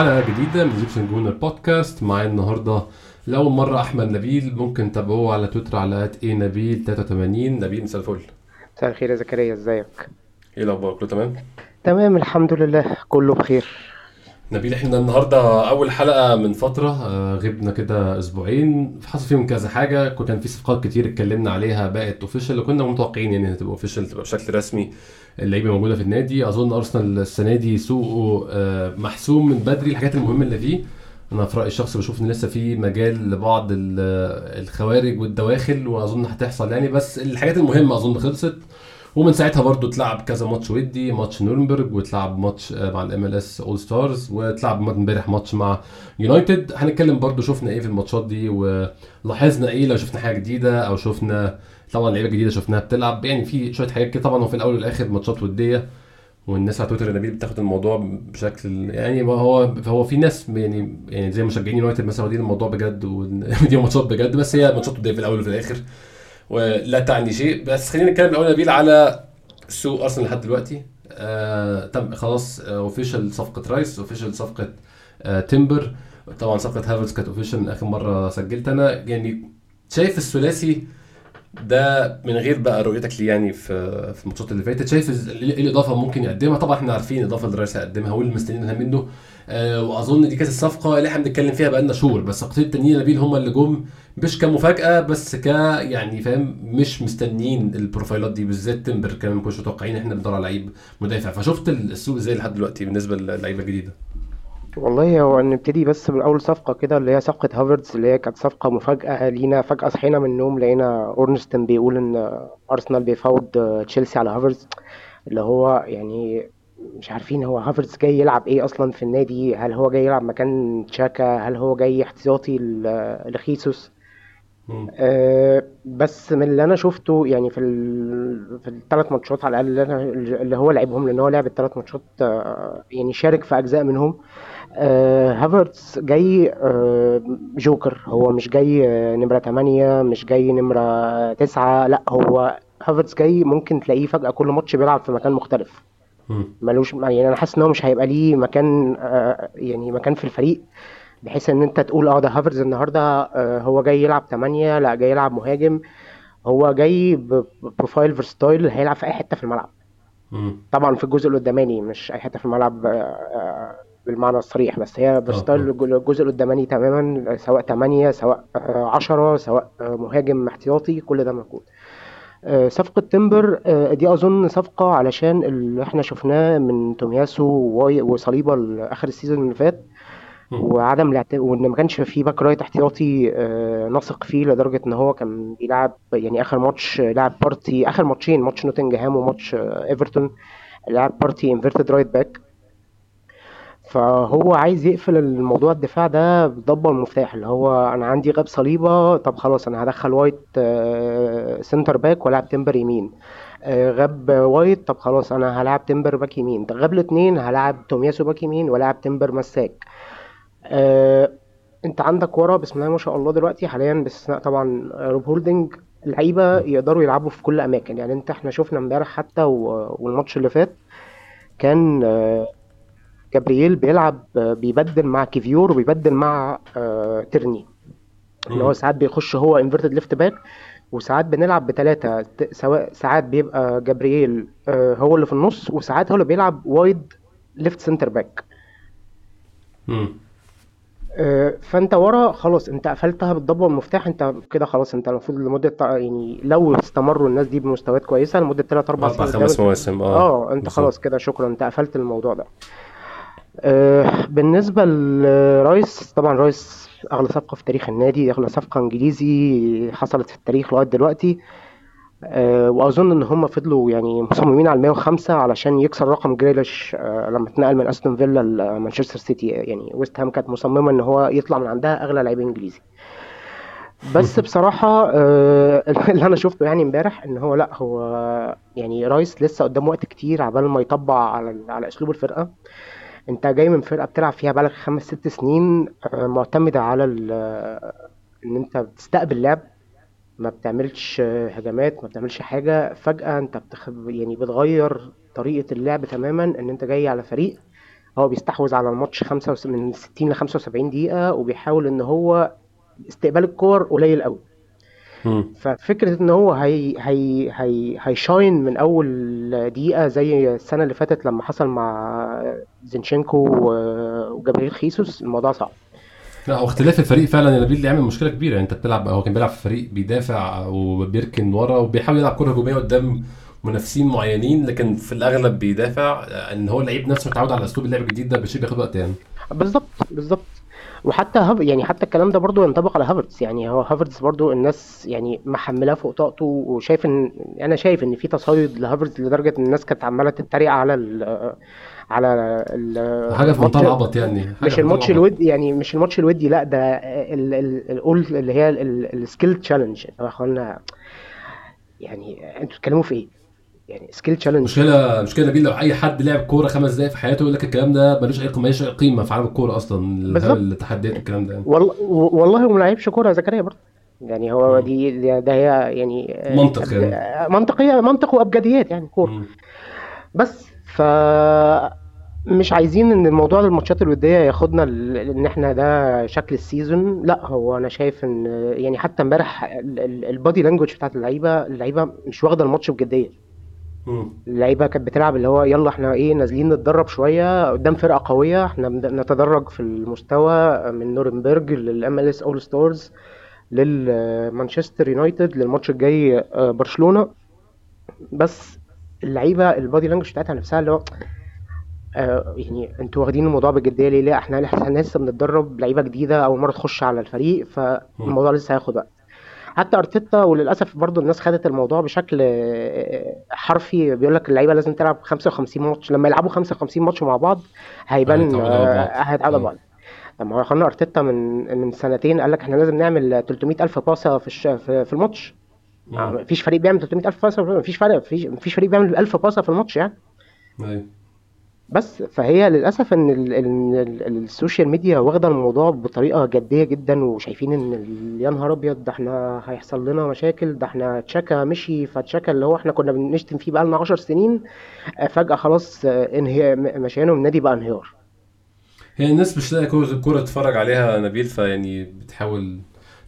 حلقة جديدة من Egyptian Gooner Podcast معايا النهاردة لأول مرة أحمد نبيل ممكن تتابعوه على تويتر على at A نبيل 83 نبيل مساء الفل. مساء الخير يا زكريا ازيك؟ إيه الأخبار؟ كله تمام؟ تمام الحمد لله كله بخير. نبيل إحنا النهارده أول حلقة من فترة. آه، غبنا كده أسبوعين. حصل فيهم كذا حاجة. كان في صفقات كتير اتكلمنا عليها بقت official وكنا متوقعين يعني إنها تبقى official تبقى بشكل رسمي. اللعيبة موجودة في النادي. أظن أرسنال السنة دي سوقه آه، محسوم من بدري الحاجات المهمة اللي فيه. أنا في رأيي الشخصي بشوف إن لسه في مجال لبعض ال- الخوارج والدواخل وأظن هتحصل يعني. بس الحاجات المهمة أظن خلصت. ومن ساعتها برضو اتلعب كذا ماتش ودي ماتش نورنبرج واتلعب ماتش آه، مع ال MLS All Stars واتلعب امبارح ماتش مع يونايتد هنتكلم برضو شفنا إيه في الماتشات دي ولاحظنا إيه لو شفنا حاجة جديدة أو شفنا طبعا لعيبة جديدة شفناها بتلعب. يعني في شوية حاجات كده طبعا هو في الأول والآخر ماتشات ودية والناس على تويتر نبيل بتاخد الموضوع بشكل يعني هو هو في ناس يعني يعني زي مشجعين يونايتد مثلا واخدين الموضوع بجد ودي ماتشات بجد بس هي ماتشات ودية في الأول وفي الآخر ولا تعني شيء. بس خلينا نتكلم الأول نبيل على سوق أرسنال لحد دلوقتي. آه تم خلاص official صفقة رايس official صفقة آه تيمبر. طبعا صفقة هافرتز كانت official آخر مرة سجلت أنا. يعني شايف الثلاثي ده من غير بقى رؤيتك ليه يعني في في الماتشات اللي فاتت؟ شايف إيه الإضافة ممكن يقدمها؟ طبعا إحنا عارفين الاضافه اللي رايس هيقدمها واللي مستنيينها منه. آه وأظن دي كانت الصفقة اللي إحنا بنتكلم فيها بقالنا شهور بس الصفقتين التانيين نبيل هم اللي جم مش كمفاجأة بس ك يعني فاهم مش مستنيين ال profileات دي بالذات تيمبر كان ما كناش متوقعين إحنا بندور على لعيب مدافع. فشفت السوق إزاي لحد دلوقتي بالنسبة للعيبة الجديدة؟ والله هو نبتدي بس من أول صفقة كده اللي هي صفقة هافرتز اللي هي كانت صفقة مفاجأة لينا فجأة صحينا من النوم لقينا اورنستين بيقول إن أرسنال بيفاوض تشيلسي على هافرتز اللي هو يعني مش عارفين هو هافرتز جاي يلعب إيه أصلا في النادي هل هو جاي يلعب مكان تشاكا هل هو جاي احتياطي لجيسوس. آه، بس من اللي أنا شفته يعني في. في الثلاث ماتشات على الأقل اللي, أنا... اللي هو لعبهم لأن هو لعب الثلاث ماتشات آه، يعني شارك في أجزاء منهم آه، هافرتز جاي آه، جوكر. هو مش جاي آه، نمرة 8 مش جاي نمرة 9 لا هو هافرتز جاي ممكن تلاقيه فجأة كل ماتش بيلعب في مكان مختلف. ملوش يعني أنا حاسس إن هو مش هيبقى ليه مكان آه، يعني مكان في الفريق بحيث إن أنت تقول آه ده هافرتز النهارده آه، هو جاي يلعب 8 لا جاي يلعب مهاجم. هو جاي ب- ب profile versatile هيلعب في أي حتة في الملعب. طبعا في الجزء القداماني مش أي حتة في الملعب آه، آه، بالمعنى الصريح بس هي versatile آه. الج- الجزء القداماني تماما سواء 8 سواء 10 سواء آه، مهاجم احتياطي كل ده موجود آه، صفقة تيمبر آه، دي أظن صفقة علشان اللي إحنا شفناه من تومياسو وساليبا آخر ال season اللي فات. وعدم وإن ما كانش في back right احتياطي آه، نثق فيه لدرجة إن هو كان بيلعب يعني آخر ماتش لعب بارتي آخر ماتشين ماتش نوتنجهام وماتش آه، إيفرتون لعب بارتي inverted right back فهو عايز يقفل الموضوع الدفاع ده بالضبة والمفتاح اللي هو أنا عندي غاب ساليبا طب خلاص أنا هدخل وايت آه، centre back وألعب تيمبر يمين. آه، غاب وايت طب خلاص أنا هلعب تيمبر back يمين. غاب الاثنين هلعب تومياسو back يمين وألعب تيمبر مساك. آه، أنت عندك ورا بسم الله ما شاء الله دلوقتي حاليا باستثناء طبعا روب هولدنج لعيبة يقدروا يلعبوا في كل أماكن. يعني أنت إحنا شفنا امبارح حتى والماتش اللي فات كان جابرييل بيلعب بيبدل مع كيفيور وبيبدل مع آه، تيرني اللي هو. ساعات بيخش هو inverted left back وساعات بنلعب بثلاثة سواء ساعات بيبقى جابرييل آه، هو اللي في النص وساعات هو اللي بيلعب wide left centre back فانت ورا خلاص انت قفلتها بالضبة والمفتاح انت كده خلاص انت المفروض لمدة يعني لو استمروا الناس دي بمستويات كويسة لمدة 3 4 أربع سنين خمس مواسم آه آه انت خلاص كده شكرا انت قفلت الموضوع ده. آه، بالنسبة لرايس طبعا رايس أغلى صفقة في تاريخ النادي أغلى صفقة إنجليزي حصلت في التاريخ لغاية دلوقتي. آه، وأظن إن هم فضلوا يعني مصممين على 105 علشان يكسر رقم جريليش آه، لما اتنقل من أستون فيلا لمانشستر سيتي. يعني ويست هام كانت مصممة إن هو يطلع من عندها أغلى لاعب إنجليزي. بس بصراحة آه، اللي أنا شفته يعني امبارح إن هو لأ هو يعني رايس لسه قدام وقت كتير عبال ما يطبق على على أسلوب الفرقة. انت جاي من فرقة بتلعب فيها بقالك خمس ست سنين آه، معتمدة على ال- ان انت بتستقبل لعب ما بتعملش هجمات ما بتعملش حاجة فجأة انت بتخ... يعني بتغير طريقة اللعب تماما ان انت جاي على فريق هو بيستحوذ على الماتش خمسة. من 60 ل 75 دقيقة وبيحاول ان هو استقبال الكور قليل قوي مم. ففكرة إن هو هي هي هي هيشاين من أول دقيقة زي السنة اللي فاتت لما حصل مع زينشينكو وجابريل خيسوس الموضوع صعب. لا هو اختلاف الفريق فعلا. يا نبيل اللي عامل مشكلة كبيرة. يعني أنت بتلعب هو كان بيلعب في فريق بيدافع وبيركن ورا وبيحاول يلعب كرة هجومية قدام منافسين معينين لكن في الأغلب بيدافع. إن هو اللعيب نفسه متعود على أسلوب اللعب الجديد ده بشيء بياخد وقت يعني. بالظبط بالظبط وحتى هف... يعني حتى الكلام ده برضو ينطبق على هافرتز يعني هو هافرتز برضو الناس يعني محملاه فوق طاقته وشايف ان أنا شايف إن في تصيد لهافرتز لدرجة إن الناس كانت عمالة تتريق على ال... على ال... حاجة في منتهى العبط يعني مش الماتش. الودي يعني مش الماتش الودي لا ده ال... ال... القول اللي هي ال skill challenge يا أخوانا يعني أنتوا بتتكلموا في إيه؟ يعني skill challenge مشكله مشكلة نبيل لو أي حد لعب كورة خمس دقايق في حياته يقول لك الكلام ده ملوش أي ملوش أي قيمة في عالم الكورة أصلا. التحديات والكلام ده. والله والله هو ما لعبش كورة يا زكريا برضه يعني هو مم. دي ده هي يعني منطق يعني. أب- منطقية منطق وأبجديات يعني كورة. بس ف مش عايزين إن الموضوع الماتشات الودية ياخدنا ان إحنا ده شكل ال season لا هو أنا شايف إن يعني حتى امبارح ال body language بتاعت اللعيبة اللعيبة مش واخدة الماتش بجدية. اللعيبة كانت بتلعب اللي هو يلا إحنا إيه نازلين نتدرب شوية قدام فرقة قوية إحنا نتدرج في المستوى من نورنبرج لل MLS All Stars للمانشستر يونايتد للماتش الجاي آه، برشلونة. بس اللعيبة البادي لانجوج بتاعتها نفسها اللي هو آه، يعني أنتوا واخدين الموضوع بجدية ليه؟ لا إحنا لسه بنتدرب لعيبة جديدة أول مرة تخش على الفريق فالموضوع لسه هياخد وقت. حتى أرتيتا وللأسف برضو الناس خدت الموضوع بشكل آه، حرفي. بيقول لك اللعيبة لازم تلعب 55 ماتش. لما يلعبوا 55 ماتش مع بعض هيبان هيتعودوا على آه، بعض. لما هو خلنا أرتيتا من من سنتين قال لك إحنا لازم نعمل 300 ألف باصة في الش... في الماتش. مفيش فريق بيعمل 300 ألف باصة مفيش فرق مفيش فريق بيعمل 1000 باصة في الماتش يعني. أيوة. بس فهي للأسف إن ال ال ال السوشيال ميديا واخدة الموضوع بطريقة جدية جدا وشايفين إن يا نهار أبيض ده إحنا هيحصل لنا مشاكل ده إحنا تشاكا مشي فتشاكا اللي هو إحنا كنا بنشتم فيه بقالنا 10 سنين آه، فجأة خلاص آه، ان هو مشيانه من النادي بقى انهيار هي الناس مش لاقي كورة تتفرج عليها نبيل فيعني بتحاول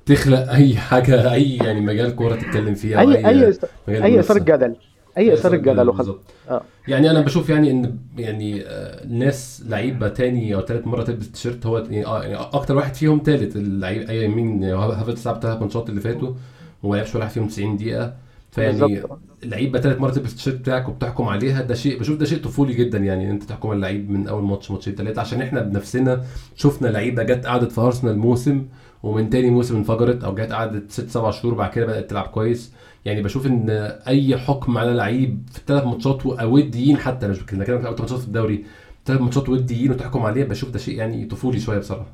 تخلق أي حاجة أي يعني مجال كورة تتكلم فيه أو أي أي أي اثاره. جدل أي إثارة جدل وخلاص آه. يعني أنا بشوف يعني إن يعني آه، ناس لعيبه تاني أو ثالث مرة تلبس تيشيرت هو يعني آه، يعني أكتر واحد فيهم ثالث اللعيب أي مين هافرتز لعب ثلاث ماتشات اللي فاتوا وما لعبش ولا واحد فيهم 90 دقيقة. فيعني اللعيبه ثالث مرة تلبس التيشيرت بتاعك وبتحكم عليها ده شيء بشوف ده شيء طفولي جدا يعني أنت تحكم على اللعيب من أول ماتش ماتشين ثلاثة عشان إحنا بنفسنا شفنا لعيبة جت قعدت في أرسنال موسم ومن تاني موسم انفجرت أو جت قعدت ست سبع شهور وبعد كده بدأت تلعب كويس. يعني بشوف إن أي حكم على لعيب في الثلاث ماتشات وديين حتى مش بتكلم كده في ماتشات في الدوري ثلاث ماتشات وديين وتحكم عليه بشوف ده شيء يعني طفولي شوية بصراحة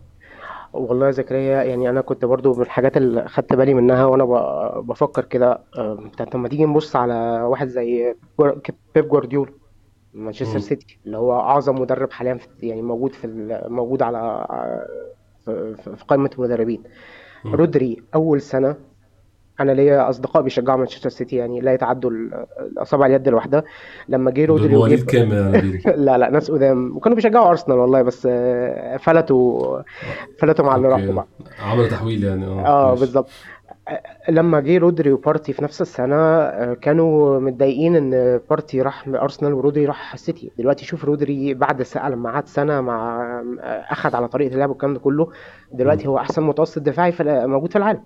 والله يا زكريا يعني أنا كنت برضو من الحاجات اللي خدت بالي منها وأنا بفكر كده آه، بتاعت لما تيجي نبص على واحد زي بيب جوارديولا مانشستر. سيتي اللي هو أعظم مدرب حاليا يعني موجود في موجود على في في- قائمة المدربين. رودري أول سنة أنا ليا أصدقاء بيشجعوا مانشستر سيتي يعني لا يتعدوا ال- الاصابع اليد الواحدة. لما جه رودري وجه كام؟ لا لا ناس قدام. وكانوا بيشجعوا أرسنال والله بس آه، فلتوا فلتوا مع اللي راحوا بقى عملوا تحويل يعني آه ماشي. بالظبط. لما جه رودري وبارتي في نفس السنة آه، كانوا متضايقين إن بارتي راح ارسنال ورودري راح السيتي دلوقتي شوف رودري بعد سنة لما قعد سنة مع آه، أخد على طريقة اللعب والكلام ده كله دلوقتي. هو أحسن متوسط دفاعي في موجود في العالم.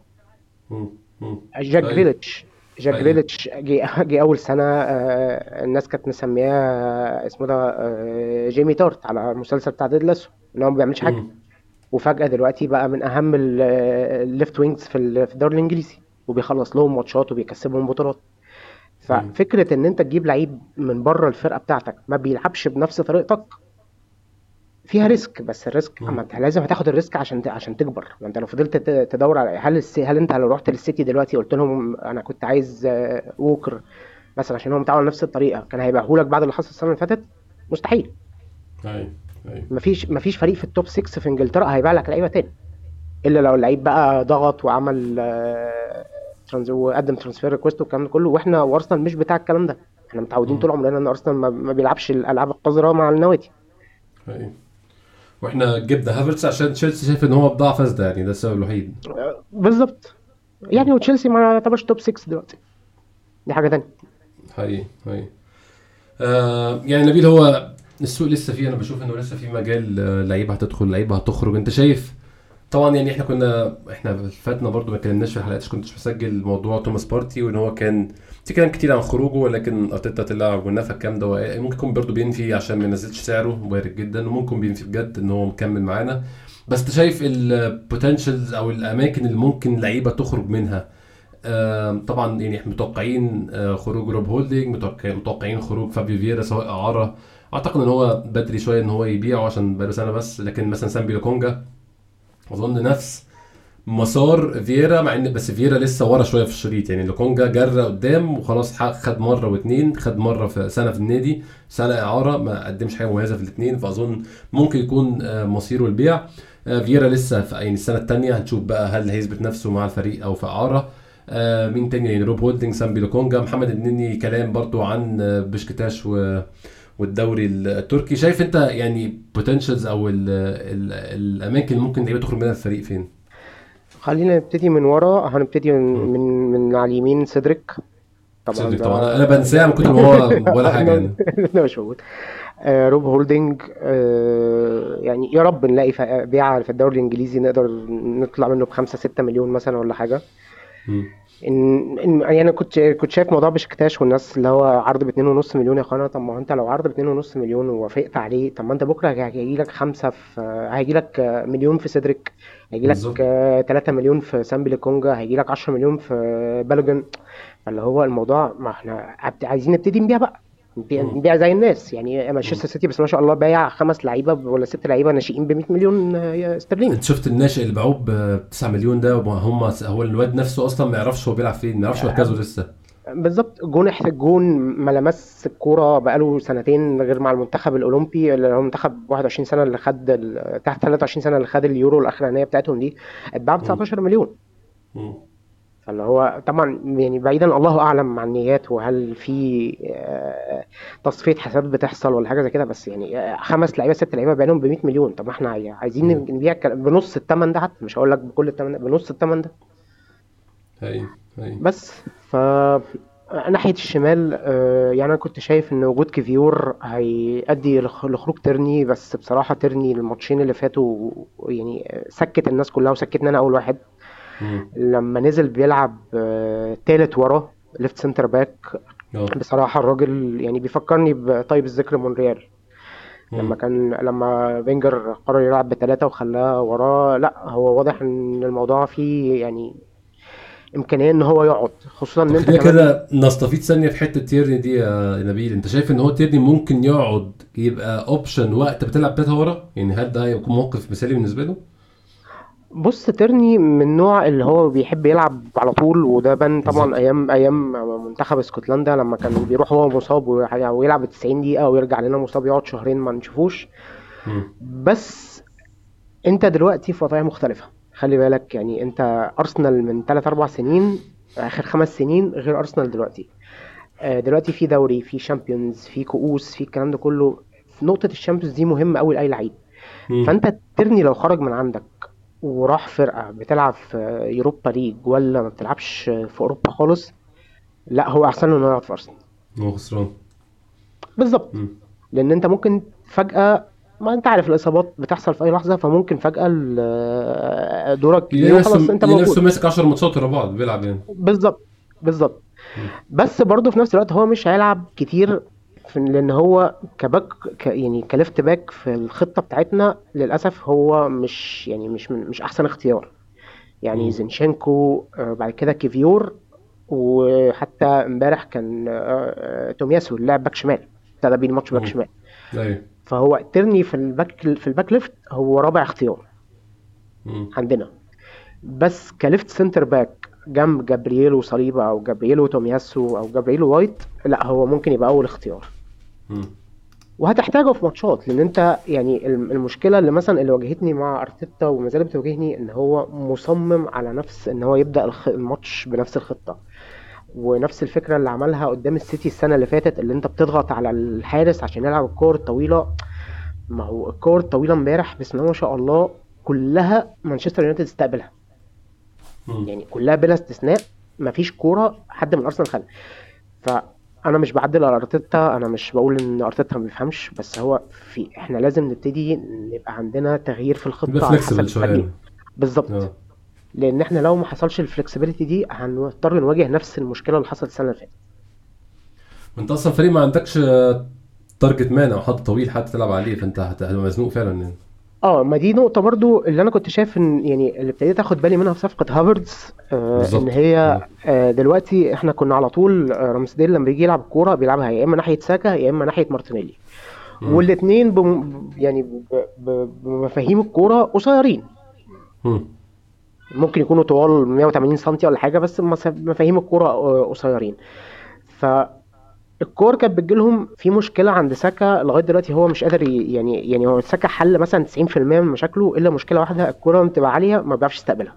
جاك أيوه جريليتش جاك أيوه جريليتش جه جه أول سنة آه، الناس كانت مسمياه آه، اسمه ده آه، Jamie Tartt على المسلسل بتاع Ted Lasso إن هو ما بيعملش حاجة. مم. وفجأة دلوقتي بقى من ال- ال left wings في ال- في الدوري الإنجليزي وبيخلص لهم ماتشات وبيكسبهم بطولات. مم. ففكرة إن أنت تجيب لعيب من بره الفرقة بتاعتك ما بيلعبش بنفس طريقتك فيها risk بس ال risk. ما انت لازم هتاخد الريسك عشان عشان تكبر. ما انت لو فضلت تدور على هل الس... هل انت لو رحت للسيتي دلوقتي قلت لهم أنا كنت عايز آه، ووكر مثلا عشان هو متعود نفس الطريقة كان لك بعد اللي حصل السنة اللي فاتت؟ مستحيل. أيوه أيوه. مفيش مفيش فريق في ال top 6 في إنجلترا هيبيع لك لعيبة تاني. إلا لو اللعيب بقى ضغط وعمل trans وقدم transfer request والكلام ده كله وإحنا وأرسنال مش بتاع الكلام ده. إحنا متعودين. طول عمرنا إن أرسنال ما, ما بيلعبش الألعاب القذرة مع النوادي. أي. وإحنا جبنا هافرتس عشان تشيلسي شايف إن هو بضاعه فاسده يعني ده السبب الوحيد. بالظبط. يعني وتشيلسي ما يعتبرش top 6 دلوقتي. دي حاجة تانية. حقيقي حقيقي. آه يعني نبيل هو السوق لسه فيه أنا بشوف إنه لسه في مجال آه، لعيبة هتدخل لعيبة هتخرج. أنت شايف؟ طبعا يعني إحنا كنا إحنا فاتنا برضو ما اتكلمناش في الحلقات كنتش مسجل موضوع توماس بارتي وإن هو كان في كلام كتير عن خروجه ولكن أرتيتا طلع ونفى الكلام ده ممكن يكون برضو بينفي عشان ما ينزلش سعره وارد جدا وممكن بينفي بجد إن هو مكمل معانا. بس أنت شايف ال potentials أو الأماكن اللي ممكن لعيبة تخرج منها؟ طبعا يعني إحنا متوقعين آه، خروج روب هولدنج متوقع- متوقعين خروج فابيو فييرا سواء إعارة. أعتقد إن هو بدري شوية إن هو يبيعه عشان بقاله سنة بس لكن مثلا سامبي لوكونجا أظن نفس مسار فييرا مع إن بس فييرا لسه ورا شوية في الشريط. يعني لوكونجا جرى قدام وخلاص خد مرة واثنين خد مرة في سنة في النادي سنة إعارة ما قدمش حاجة مميزة في الاثنين فأظن ممكن يكون آه، مصيره البيع. آه، فييرا لسه في يعني السنة الثانية هنشوف بقى هل هيثبت نفسه مع الفريق أو في إعارة. آه، مين تاني؟ يعني روب هولدنج سامبي لوكونجا محمد النني كلام برضو عن بشكتاش و والدوري التركي. شايف أنت يعني potentials أو ال ال الأماكن اللي ممكن تخرج منها الفريق فين؟ خلينا نبتدي من ورا. هنبتدي من من, من على اليمين سيدريك طبعا صح طبعا. أنا بنساه من كتر ما هو ولا حاجة يعني. ده مش موجود. آه روب هولدنج آه يعني يا رب نلاقي بيعة في الدوري الإنجليزي نقدر نطلع منه بخمسة ستة مليون مثلا ولا حاجة. مم. ان يعني أنا كنت كنت شايف موضوع بشكتاش والناس اللي هو عرض باتنين ونص مليون يا إخوانا. طب ما هو أنت لو عرض باتنين ونص مليون ووافقت عليه طب ما أنت بكرة هيجي لك خمسة في هيجي لك مليون في سيدريك هيجي لك بالظبط. 3 مليون في سامبي لوكونجا هيجي لك 10 مليون في بالوجن فاللي هو الموضوع ما إحنا عايزين نبتدي نبيع بقى. نبيع زي الناس. يعني مانشستر سيتي بس ما شاء الله بايع خمس لعيبة ولا ست لعيبة ناشئين ب 100 مليون آه، استرليني انت شفت الناشئ اللي باعوه ب 9 مليون ده؟ هم هو الواد نفسه أصلا ما يعرفش هو بيلعب فين ما يعرفش مركزه لسه. بالظبط. جون آه، الجون ما لمس الكورة بقاله سنتين غير مع المنتخب الأولمبي اللي هو منتخب 21 سنة اللي خد تحت 23 سنة اللي خد اليورو الأخرانية بتاعتهم دي اتباع ب 19 مليون. مم. فاللي هو طبعا يعني بعيدا الله أعلم عن النيات وهل في آه، تصفية حسابات بتحصل ولا حاجة زي كده بس يعني آه، خمس لعيبة ست لعيبة بايعينهم ب 100 مليون. طب ما إحنا عايزين. نبيع بنص الثمن ده حتى مش هقول لك بكل الثمن ده بنص الثمن ده. هي بس ف ناحية الشمال آه، يعني أنا كنت شايف إن وجود كيفيور هيؤدي لخ- لخروج تيرني بس بصراحة تيرني الماتشين اللي فاتوا يعني سكت الناس كلها وسكتني أنا أول واحد. مم. لما نزل بيلعب آه، تالت ورا left center back بصراحة الراجل يعني بيفكرني بطيب الذكر مونريال لما. كان لما فينجر قرر يلعب بثلاثة ورا وخلاه ورا لا هو واضح إن الموضوع فيه يعني إمكانية إن هو يقعد خصوصا خلينا كمان كده نستفيد ثانية في حتة تيرني دي يا نبيل أنت شايف إن هو تيرني ممكن يقعد يبقى option وقت بتلعب بتلاتة ورا يعني هل ده هيكون موقف مثالي بالنسبة له؟ بص ترني من النوع اللي هو بيحب يلعب على طول وده بان. طبعا أيام أيام منتخب اسكتلندا لما كان بيروح هو مصاب ويح- ويلعب 90 دقيقة ويرجع لنا مصاب يقعد شهرين ما نشوفوش. بس أنت دلوقتي في وضعية مختلفة خلي بالك يعني أنت أرسنال من 3 4 سنين آخر خمس سنين غير أرسنال دلوقتي آه، دلوقتي في دوري في شامبيونز في كؤوس في الكلام ده كله نقطة ال Champions دي مهمة قوي لأي لعيب مم. فأنت تيرني لو خرج من عندك وراح فرقة بتلعب في Europa League ولا ما بتلعبش في أوروبا خالص. لا هو احسن له انه يقعد في أرسنال. هو خسران. بالظبط. مم. لأن أنت ممكن فجأة ما أنت عارف الإصابات بتحصل في أي لحظة فممكن فجأة ال- دورك وخلاص أنت يلاقي نفسه موجود. ماسك 10 ماتشات ورا بعض بيلعب يعني. بالظبط بالظبط. بس برضه في نفس الوقت هو مش هيلعب كتير لأن هو ك back ك يعني ك left back في الخطة بتاعتنا للأسف هو مش يعني مش مش أحسن اختيار يعني. زينشينكو آه، بعد كده كيفيور وحتى امبارح كان آه، آه، تومياسو اللي لعب back شمال ابتدى بيه الماتش back. شمال أيوه فهو تيرني في ال back في ال back left هو رابع اختيار. عندنا بس ك left center back جنب جابرييلو صليبا أو جابرييلو تومياسو أو جابرييلو وايت لا هو ممكن يبقى أول اختيار. وهتحتاجه في ماتشات لأن أنت يعني الم- المشكلة اللي مثلا اللي واجهتني مع أرتيتا وما زالت بتواجهني إن هو مصمم على نفس إن هو يبدأ الماتش بنفس الخطة. ونفس الفكرة اللي عملها قدام السيتي السنة اللي فاتت اللي أنت بتضغط على الحارس عشان يلعب الكور الطويلة. ما هو الكور الطويلة امبارح بسم الله ما شاء الله كلها مانشستر يونايتد استقبلها. مم. يعني كلها بلا استثناء مفيش كورة حد من أرسنال خدها. فأنا مش بعدل على أرتيتا أنا مش بقول إن أرتيتا ما بيفهمش بس هو في إحنا لازم نبتدي نبقى عندنا تغيير في الخطة على حسب. بالظبط. آه. لأن إحنا لو ما حصلش الفلكسبيليتي دي هنضطر نواجه نفس المشكلة اللي حصلت السنة اللي فاتت. وانت أصلا فريق ما عندكش target man أو حد طويل حتى تلعب عليه فأنت هت- هتبقى مزنوق فعلا يعني. آه ما دي نقطة برضو اللي أنا كنت شايف إن يعني اللي ابتديت أخد بالي منها في صفقة هافرتز آه. إن هي آه دلوقتي إحنا كنا على طول آه رامسديل لما بيجي يلعب كورة بيلعبها يا إما ناحية ساكا يا إما ناحية مارتينيلي. والاثنين بم... يعني. بمفاهيم الكورة قصيرين مم. ممكن يكونوا طوال 180 سم ولا حاجة بس مفاهيم الكورة آه، قصيرين فالكورة كانت بتجيلهم في مشكلة عند ساكا لغاية دلوقتي هو مش قادر يعني يعني هو ساكا حل مثلا 90% من مشاكله إلا مشكلة واحدة الكورة لما بتبقى عالية ما بيعرفش يستقبلها.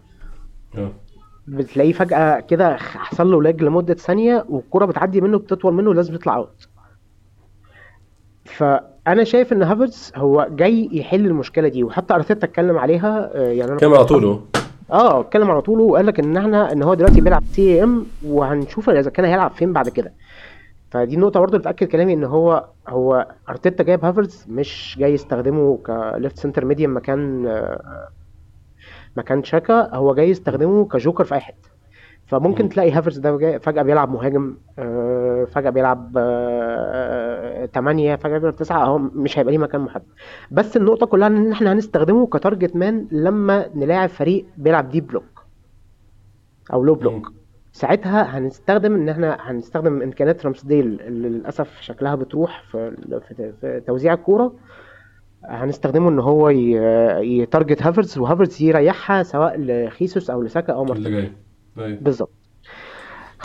آه. بتلاقيه فجأة كده حصل له lag لمدة ثانية والكورة بتعدي منه بتطول منه لازم يطلع out فأنا شايف إن هافرتز هو جاي يحل المشكلة دي وحتى أرتيتا اتكلم عليها آه، يعني أنا على طول اهو آه اتكلم على طول وقال لك إن إحنا إن هو دلوقتي بيلعب CM وهنشوف إذا كان هيلعب فين بعد كده. فدي النقطة برضه اللي بتأكد كلامي إن هو هو أرتيتا جايب هافرتز مش جاي يستخدمه ك left center mid مكان آه، مكان تشاكا هو جاي يستخدمه كجوكر في أي حتة. فممكن مم. تلاقي هافرتز ده فجأة بيلعب مهاجم آه، فجأة بيلعب 8 فجأة بيلعب 9 هو مش هيبقى ليه مكان محدد. بس النقطة كلها إن إحنا هنستخدمه ك target man لما نلاعب فريق بيلعب deep block أو low block ساعتها هنستخدم إن إحنا هنستخدم إمكانيات رامسديل اللي للأسف شكلها بتروح في في, توزيع الكورة. هنستخدمه إن هو ي target هافرتز وهافرتز يريحها سواء لخيسوس أو لساكا أو لمارتينيلي. أيوة. بالظبط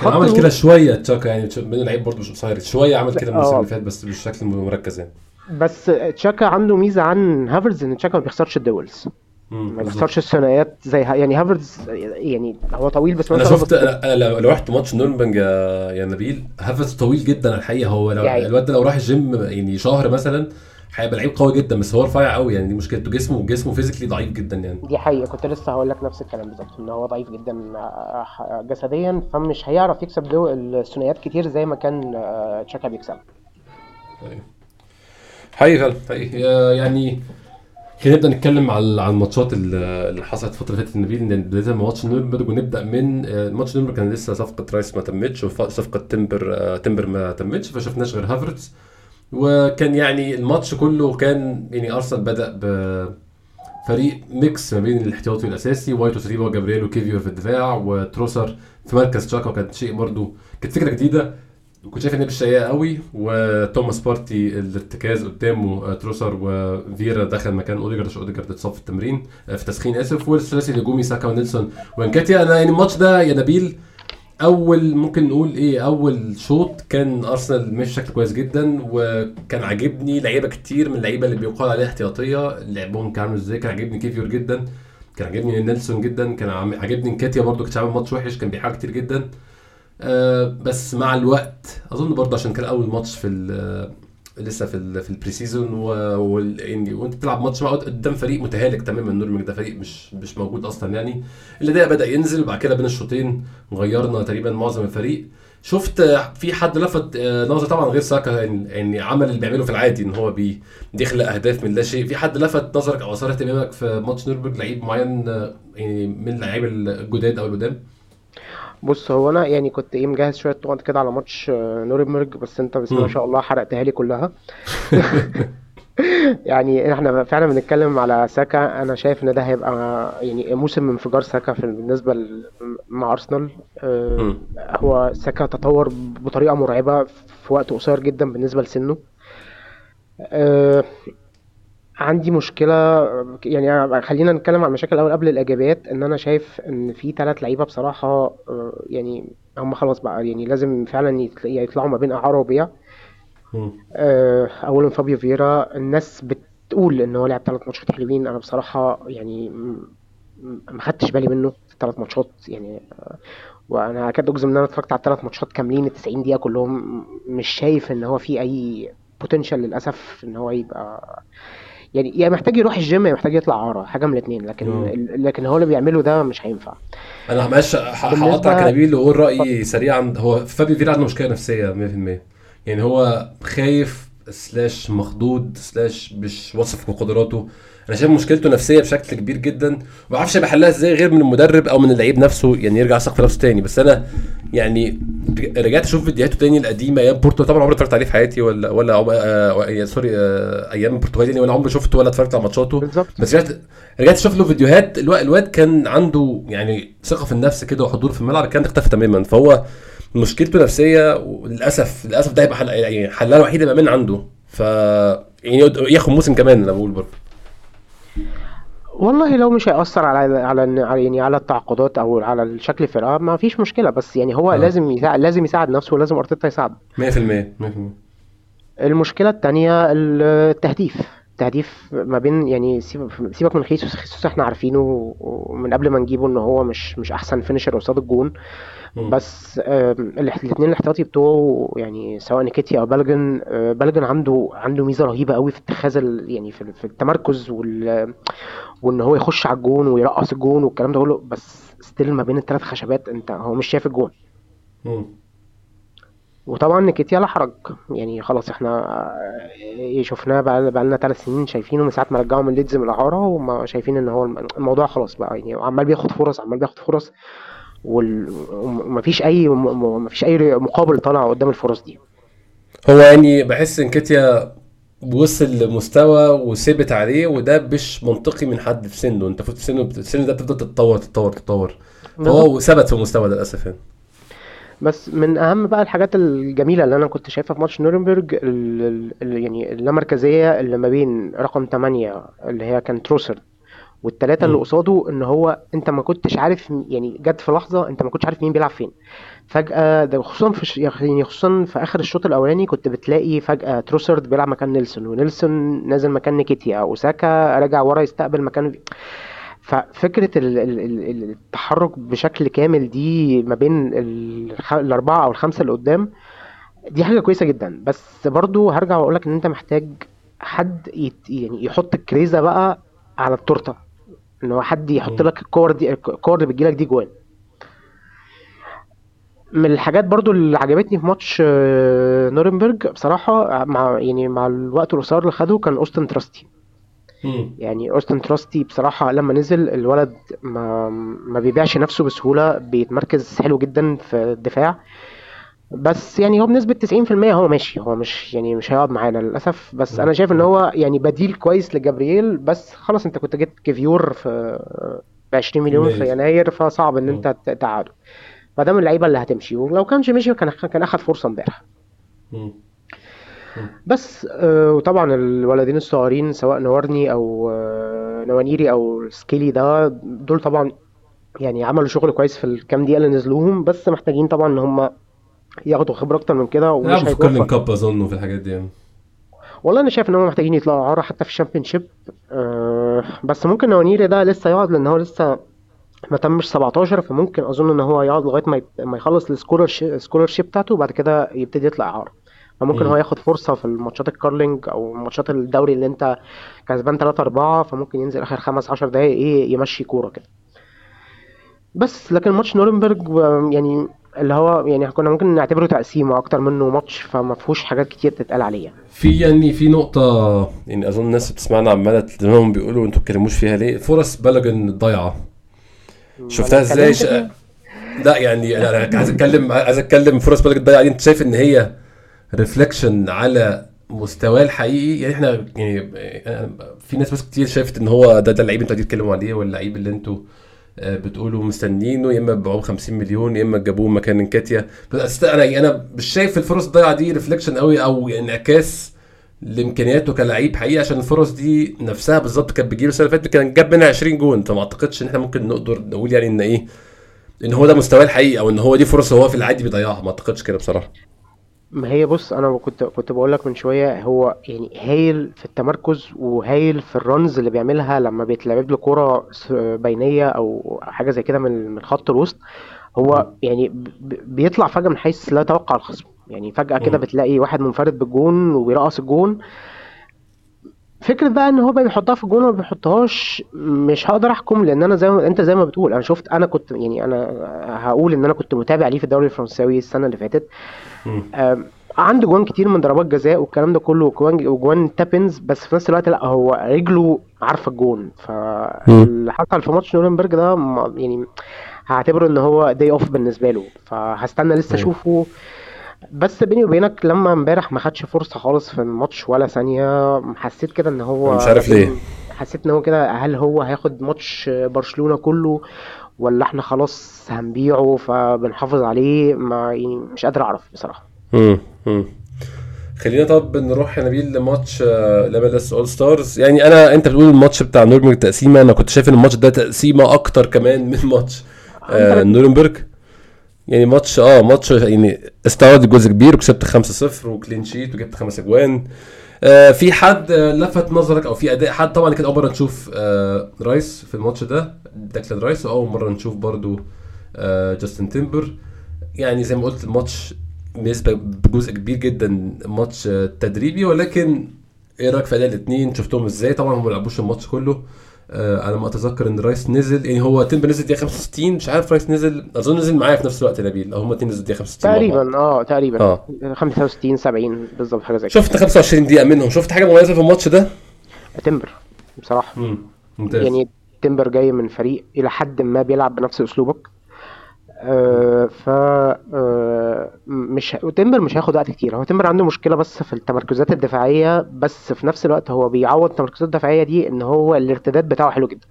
كان عمل كده شوية تشاكا يعني من اللعيب برضه مش قصير شوية عمل كده الموسم آه. اللي فات بس بشكل مركز يعني. بس تشاكا عنده ميزة عن هافرتز إن تشاكا ما بيخسرش ال duels ما. بيخسرش الثنائيات زي ها يعني هافرتز يعني هو طويل بس أنا شفت أنا لو رحت ماتش نورنبرج يا يا نبيل هافرتز طويل جدا الحقيقة. هو لو يعني- الواد ده لو راح الجيم يعني شهر مثلا هيبقى لعيب قوي جدا بس هو رفيع قوي. يعني دي مشكلته. جسمه جسمه physically ضعيف جدا يعني. دي حقيقة. كنت لسه هقول لك نفس الكلام بالظبط إن هو ضعيف جدا آه، جسديا فمش هيعرف يكسب الثنائيات كتير زي ما كان آه، تشاكا بيكسب أيوة. حقيقي حقيقي. يعني خلينا نبدأ نتكلم على الماتشات اللي حصلت الفترة اللي فاتت يا نبيل بدايه ماتش نورنبرج ونبدأ من آه، ماتش نورنبرج كان لسه صفقة رايس ما تمتش وصفقه تيمبر آه، تيمبر ما تمتش فشفناش غير هافرتز. وكان يعني الماتش كله كان يعني أرسنال بدأ بفريق mix ما بين الاحتياطي والاساسي وايت وساليبا وجابرييل وكيفيور في الدفاع وتروسارد في مركز تشاكا وكانت شيء برضو كانت فكرة جديدة. كنت شايف مش سيئة قوي وتوماس بارتي الارتكاز قدامه آه، تروسارد وفييرا دخل مكان أوديجارد عشان أوديجارد اتصاب في التمرين آه، في تسخين آسف والثلاثي الهجومي ساكا ونيلسون ونكيتياه. أنا يعني الماتش ده يا نبيل أول ممكن نقول إيه أول شوط كان أرسنال ماشي بشكل كويس جدا وكان عاجبني لعيبة كتير من اللعيبة اللي بيقال عليها احتياطية. لعبهم كان عامل إزاي؟ كان عاجبني كيفيور جدا كان عاجبني نيلسون جدا كان عاجبني نكيتياه برضو كان عامل ماتش وحش كان بيحاول كتير جدا. بس مع الوقت أظن برضه عشان كان أول ماتش في ال- لسه في ال في ال pre-season. يعني وأنت بتلعب ماتش قدام فريق متهالك تماما نورنبرج ده فريق مش مش موجود أصلا يعني. ده بدأ ينزل وبعد كده بين الشوطين غيرنا تقريبا معظم الفريق. شفت آه، في حد لفت آه، نظري طبعا غير ساكا يعني عمل اللي بيعمله في العادي إن هو بي- بيخلق أهداف من لا شيء. في حد لفت نظرك أو اثار اهتمامك في ماتش نورنبرج لعيب معين آه، يعني من اللعيبة الجداد أو القدام؟ بص هو أنا يعني كنت إيه مجهز شوية نقط كده على ماتش آه، نورنبرج بس أنت بسم الله ما. شاء الله حرقتها لي كلها يعني إحنا فعلا بنتكلم على ساكا أنا شايف إن ده هيبقى يعني موسم انفجار ساكا في بالنسبة مع أرسنال آه،. هو ساكا تطور بطريقة مرعبة في وقت قصير جدا بالنسبة لسنه آه، عندي مشكلة يعني خلينا نتكلم عن المشاكل الأول قبل الايجابيات إن أنا شايف إن في ثلاث لعيبة بصراحة آه، يعني هم خلاص بقى يعني لازم فعلا يطل- يطلعوا ما بين اعاره وبيع آه، اولهم فابيو فييرا الناس بتقول إن هو لعب ثلاث ماتشات حلوين أنا بصراحة يعني ما خدتش بالي منه ثلاث ماتشات يعني آه، وأنا اكاد أجزم إن أنا اتفرجت على الثلاث ماتشات كاملين ال 90 دقيقة كلهم مش شايف إن هو في أي potential للأسف إن هو يبقى يعني يا محتاج يروح الجيم يا محتاج يطلع اعاره حاجة من الاثنين لكن لكن هو اللي بيعمله ده مش هينفع. أنا معلش هقطع كنبيل واقول رأيي سريعا. هو فابيو فييرا عنده مشكلة نفسية 100% يعني هو خايف slash مخضوض slash مش واثق في قدراته. أنا شايف مشكلته نفسية بشكل كبير جدا. وما أعرفش بحلها إزاي غير من المدرب أو من اللعيب نفسه. يعني يرجع يثق في نفسه تاني. بس أنا يعني رجعت أشوف فيديوهاته تاني القديمة أيام بورتو. طبعا عمري اتفرجت عليه في حياتي ولا ولا آه sorry آه أيام البرتغال ولا عمري شفته ولا اتفرجت على ماتشاته. بس رجعت رجعت أشوف له فيديوهات. الواد, الواد كان عنده يعني ثقة في النفس كده وحضور في الملعب كان اختفى تماما. فهو مشكلته نفسيه وللاسف للأسف ده هيبقى حل يعني حلها الوحيد يبقى من عنده. ف يعني ياخد موسم كمان أنا بقول برضه. والله لو مش هيأثر على على يعني على التعاقدات أو على شكل الفرقة ما فيش مشكلة. بس يعني هو آه. لازم يساعد لازم يساعد نفسه ولازم أرتيتا يساعده. 100% 100% المشكلة الثانية التهديف. التهديف ما بين يعني سيبك من خيسوس. خيسوس إحنا عارفينه من قبل ما نجيبه إن هو مش مش أحسن finisher قصاد الجون. بس الاثنين الاحتياطي بتوعه يعني سواء نكيتياه أو بالوجن آه، بالوجن عنده عنده ميزة رهيبة قوي في اتخاذ يعني في التمركز وال وان هو يخش على الجون ويرقص الجون والكلام ده كله بس still ما بين الثلاث خشبات انت هو مش شايف الجون. وطبعا نكيتيا لا حرج. يعني خلاص إحنا آه، شفناه بقى, بقى لنا ثلاث سنين شايفينه من ساعة ما رجعوا من ليدز من الإعارة وما شايفين إن هو الموضوع خلاص بقى يعني عمال بياخد فرص عمال بياخد فرص. ومفيش أي مفيش أي مقابل طالع قدام الفرص دي. هو يعني بحس إن كيتيا وصل لمستوى وثبت عليه وده مش منطقي من حد في سنه. أنت في سنه السن ده بتفضل تتطور تتطور تتطور. فهو ثبت في المستوى ده للأسف يعني. بس من أهم بقى الحاجات الجميلة اللي أنا كنت شايفها في ماتش نورنبرج يعني اللامركزية اللي ما بين رقم 8 اللي هي كان تروسر والتلاتة اللي قصاده إن هو أنت ما كنتش عارف يعني جت في لحظة أنت ما كنتش عارف مين بيلعب فين. فجأة ده خصوصا في يعني خصوصا في آخر الشوط الأولاني كنت بتلاقي فجأة تروسرد بيلعب مكان نيلسون ونيلسون نازل مكان نيكيتيا أوساكا راجع ورا يستقبل مكان ففكرة التحرك بشكل كامل دي ما بين الأربعة أو الخمسة اللي قدام دي حاجة كويسة جدا. بس برضو هرجع واقول لك إن أنت محتاج حد يعني يحط الكريزة بقى على التورتة. إن هو حد يحط لك الكور دي الكور اللي بتجيلك دي جوان. من الحاجات برضو اللي عجبتني في ماتش آه، نورنبرج بصراحة مع يعني مع الوقت القصير اللي خده كان أوستن تراستي. يعني أوستن تراستي بصراحة لما نزل الولد ما, ما بيبيعش نفسه بسهولة بيتمركز حلو جدا في الدفاع. بس يعني هو بنسبة 90% هو ماشي هو مش يعني مش هيقعد معانا للأسف. بس أنا شايف إن هو يعني بديل كويس لجابرييل بس خلاص أنت كنت جبت كيفيور في ب 20 مليون في يناير فصعب إن أنت تقعده فده من اللعيبة اللي هتمشي ولو كانش مشي كان كان أخد فرصة امبارح. بس آه، وطبعا الولدين الصغيرين سواء نوارني أو آه، نوانيري أو سكيلي ده دول طبعا يعني عملوا شغل كويس في الكام دقيقة اللي نزلوهم بس محتاجين طبعا إن هم ياخدوا خبرة أكتر من كده ومش هيكون في cup أظن في الحاجات دي يعني. والله أنا شايف إن هم محتاجين يطلعوا إعارة حتى في ال Championship أه بس ممكن نوانيري ده لسه يقعد لأن هو لسه ما تمش 17 فممكن أظن إن هو يقعد لغاية ما ما يخلص ال scholarship بتاعته وبعد كده يبتدي يطلع اعاره فممكن هو ياخد فرصة في الماتشات الكارلينج أو ماتشات الدوري اللي أنت كسبان 3 4 فممكن ينزل آخر 5 10 دقايق إيه يمشي كورة كده. بس لكن ماتش نورنبرج يعني اللي هو يعني كنا ممكن نعتبره تقسيمه أكتر منه ماتش فما فيهوش حاجات كتير تتقال عليه في يعني في نقطة يعني أظن الناس بتسمعنا عمالة تلمهم بيقولوا أنتوا بتتكلموش فيها ليه؟ فرص بلجن الضايعة شفتها إزاي؟ ش... لا يعني أنا عايز اتكلم عايز أتكلم فرص بالوجن الضيعة دي. أنت شايف إن هي reflection على مستواه الحقيقي؟ يعني إحنا يعني في ناس بس كتير شافت إن هو ده ده اللعيب أنتوا بتتكلموا عليه ولا اللعيب اللي أنتوا آه، بتقولوا مستنيينه يا إما بيبيعوه ب 50 مليون يا إما جابوه مكان نكيتيا. بس أنا أنا مش شايف الفرص الضايعه دي reflection قوي أو انعكاس لإمكانياته كلاعب حقيقي عشان الفرص دي نفسها بالظبط كانت بتجيله السنة اللي فاتت كان جاب منها 20 جون. فما أعتقدش إن إحنا ممكن نقدر نقول يعني إن إيه إن هو ده مستواه الحقيقي أو إن هو دي فرصة هو في العادي بيضيعها. ما أعتقدش كده بصراحة. ما هي بص أنا كنت كنت بقول لك من شوية هو يعني هايل في التمركز وهايل في الرنز اللي بيعملها لما بيتلعب له كوره س- بينية أو حاجة زي كده من من خط الوسط هو. يعني ب- بيطلع فجأة من حيث لا يتوقع الخصم يعني فجأة كده. بتلاقي واحد منفرد بالجون وبيرقص الجون فكرة بقى إن هو بقى بيحطها في الجون وما بيحطهاش مش هقدر أحكم لأن أنا زي ما أنت زي ما بتقول أنا شفت أنا كنت يعني أنا هقول إن أنا كنت متابع ليه في الدوري الفرنساوي السنة اللي فاتت. عنده جوان كتير من ضربات جزاء والكلام ده كله وجوان وجوان tap-ins بس في نفس الوقت لا هو رجله عارفة الجون. فاللي حصل في ماتش نورنبرج ده يعني هعتبره إن هو day off بالنسبة له. فهستنى لسه أشوفه. بس بيني وبينك لما امبارح ما خدش فرصة خالص في الماتش ولا ثانية حسيت كده إن هو مش عارف ليه حسيت إن هو كده هل هو هياخد ماتش برشلونة كله ولا إحنا خلاص هنبيعه فبنحافظ عليه ما يعني مش قادر أعرف بصراحة مم. مم. خلينا طب نروح يا نبيل لماتش ال MLS All Stars يعني أنا أنت بتقول الماتش بتاع نورنبرج تقسيمة أنا كنت شايف إن الماتش ده تقسيمة أكتر كمان من ماتش آه نورنبرج يعني ماتش آه ماتش يعني استعرض جزء كبير وكسبت 5-0 و clean sheet وجبت خمس أجوان. آه في حد آه، لفت نظرك أو في أداء حد؟ طبعا كانت أول مرة نشوف آه رايس في الماتش ده ديكلان رايس. واول مرة نشوف برضو آه جاستن تيمبر. يعني زي ما قلت الماتش بنسبه بجزء كبير جدا ماتش آه، تدريبي. ولكن إيه رأيك في أداء الاثنين شفتهم إزاي؟ طبعا هم ما لعبوش الماتش كله. آه على ما أتذكر إن رايس نزل يعني هو تيمبر نزل دقيقة 65 مش عارف رايس نزل أظن نزل معايا في نفس الوقت نبيل هم الاثنين نزلوا دقيقة 65 مع بعض. تقريبا آه تقريبا. آه. 65 70 بالظبط حاجة زي كده. شفت 25 دقيقة منهم؟ شفت حاجة مميزة في الماتش ده؟ تمبر بصراحة. امم ممتاز. يعني تمبر جاي من فريق إلى حد ما بيلعب بنفس أسلوبك. آه مش تمبر مش هياخد وقت كتير. هو تمبر عنده مشكلة بس في التمركزات الدفاعية بس في نفس الوقت هو بيعوض التمركزات الدفاعية دي إن هو الارتداد بتاعه حلو جدا.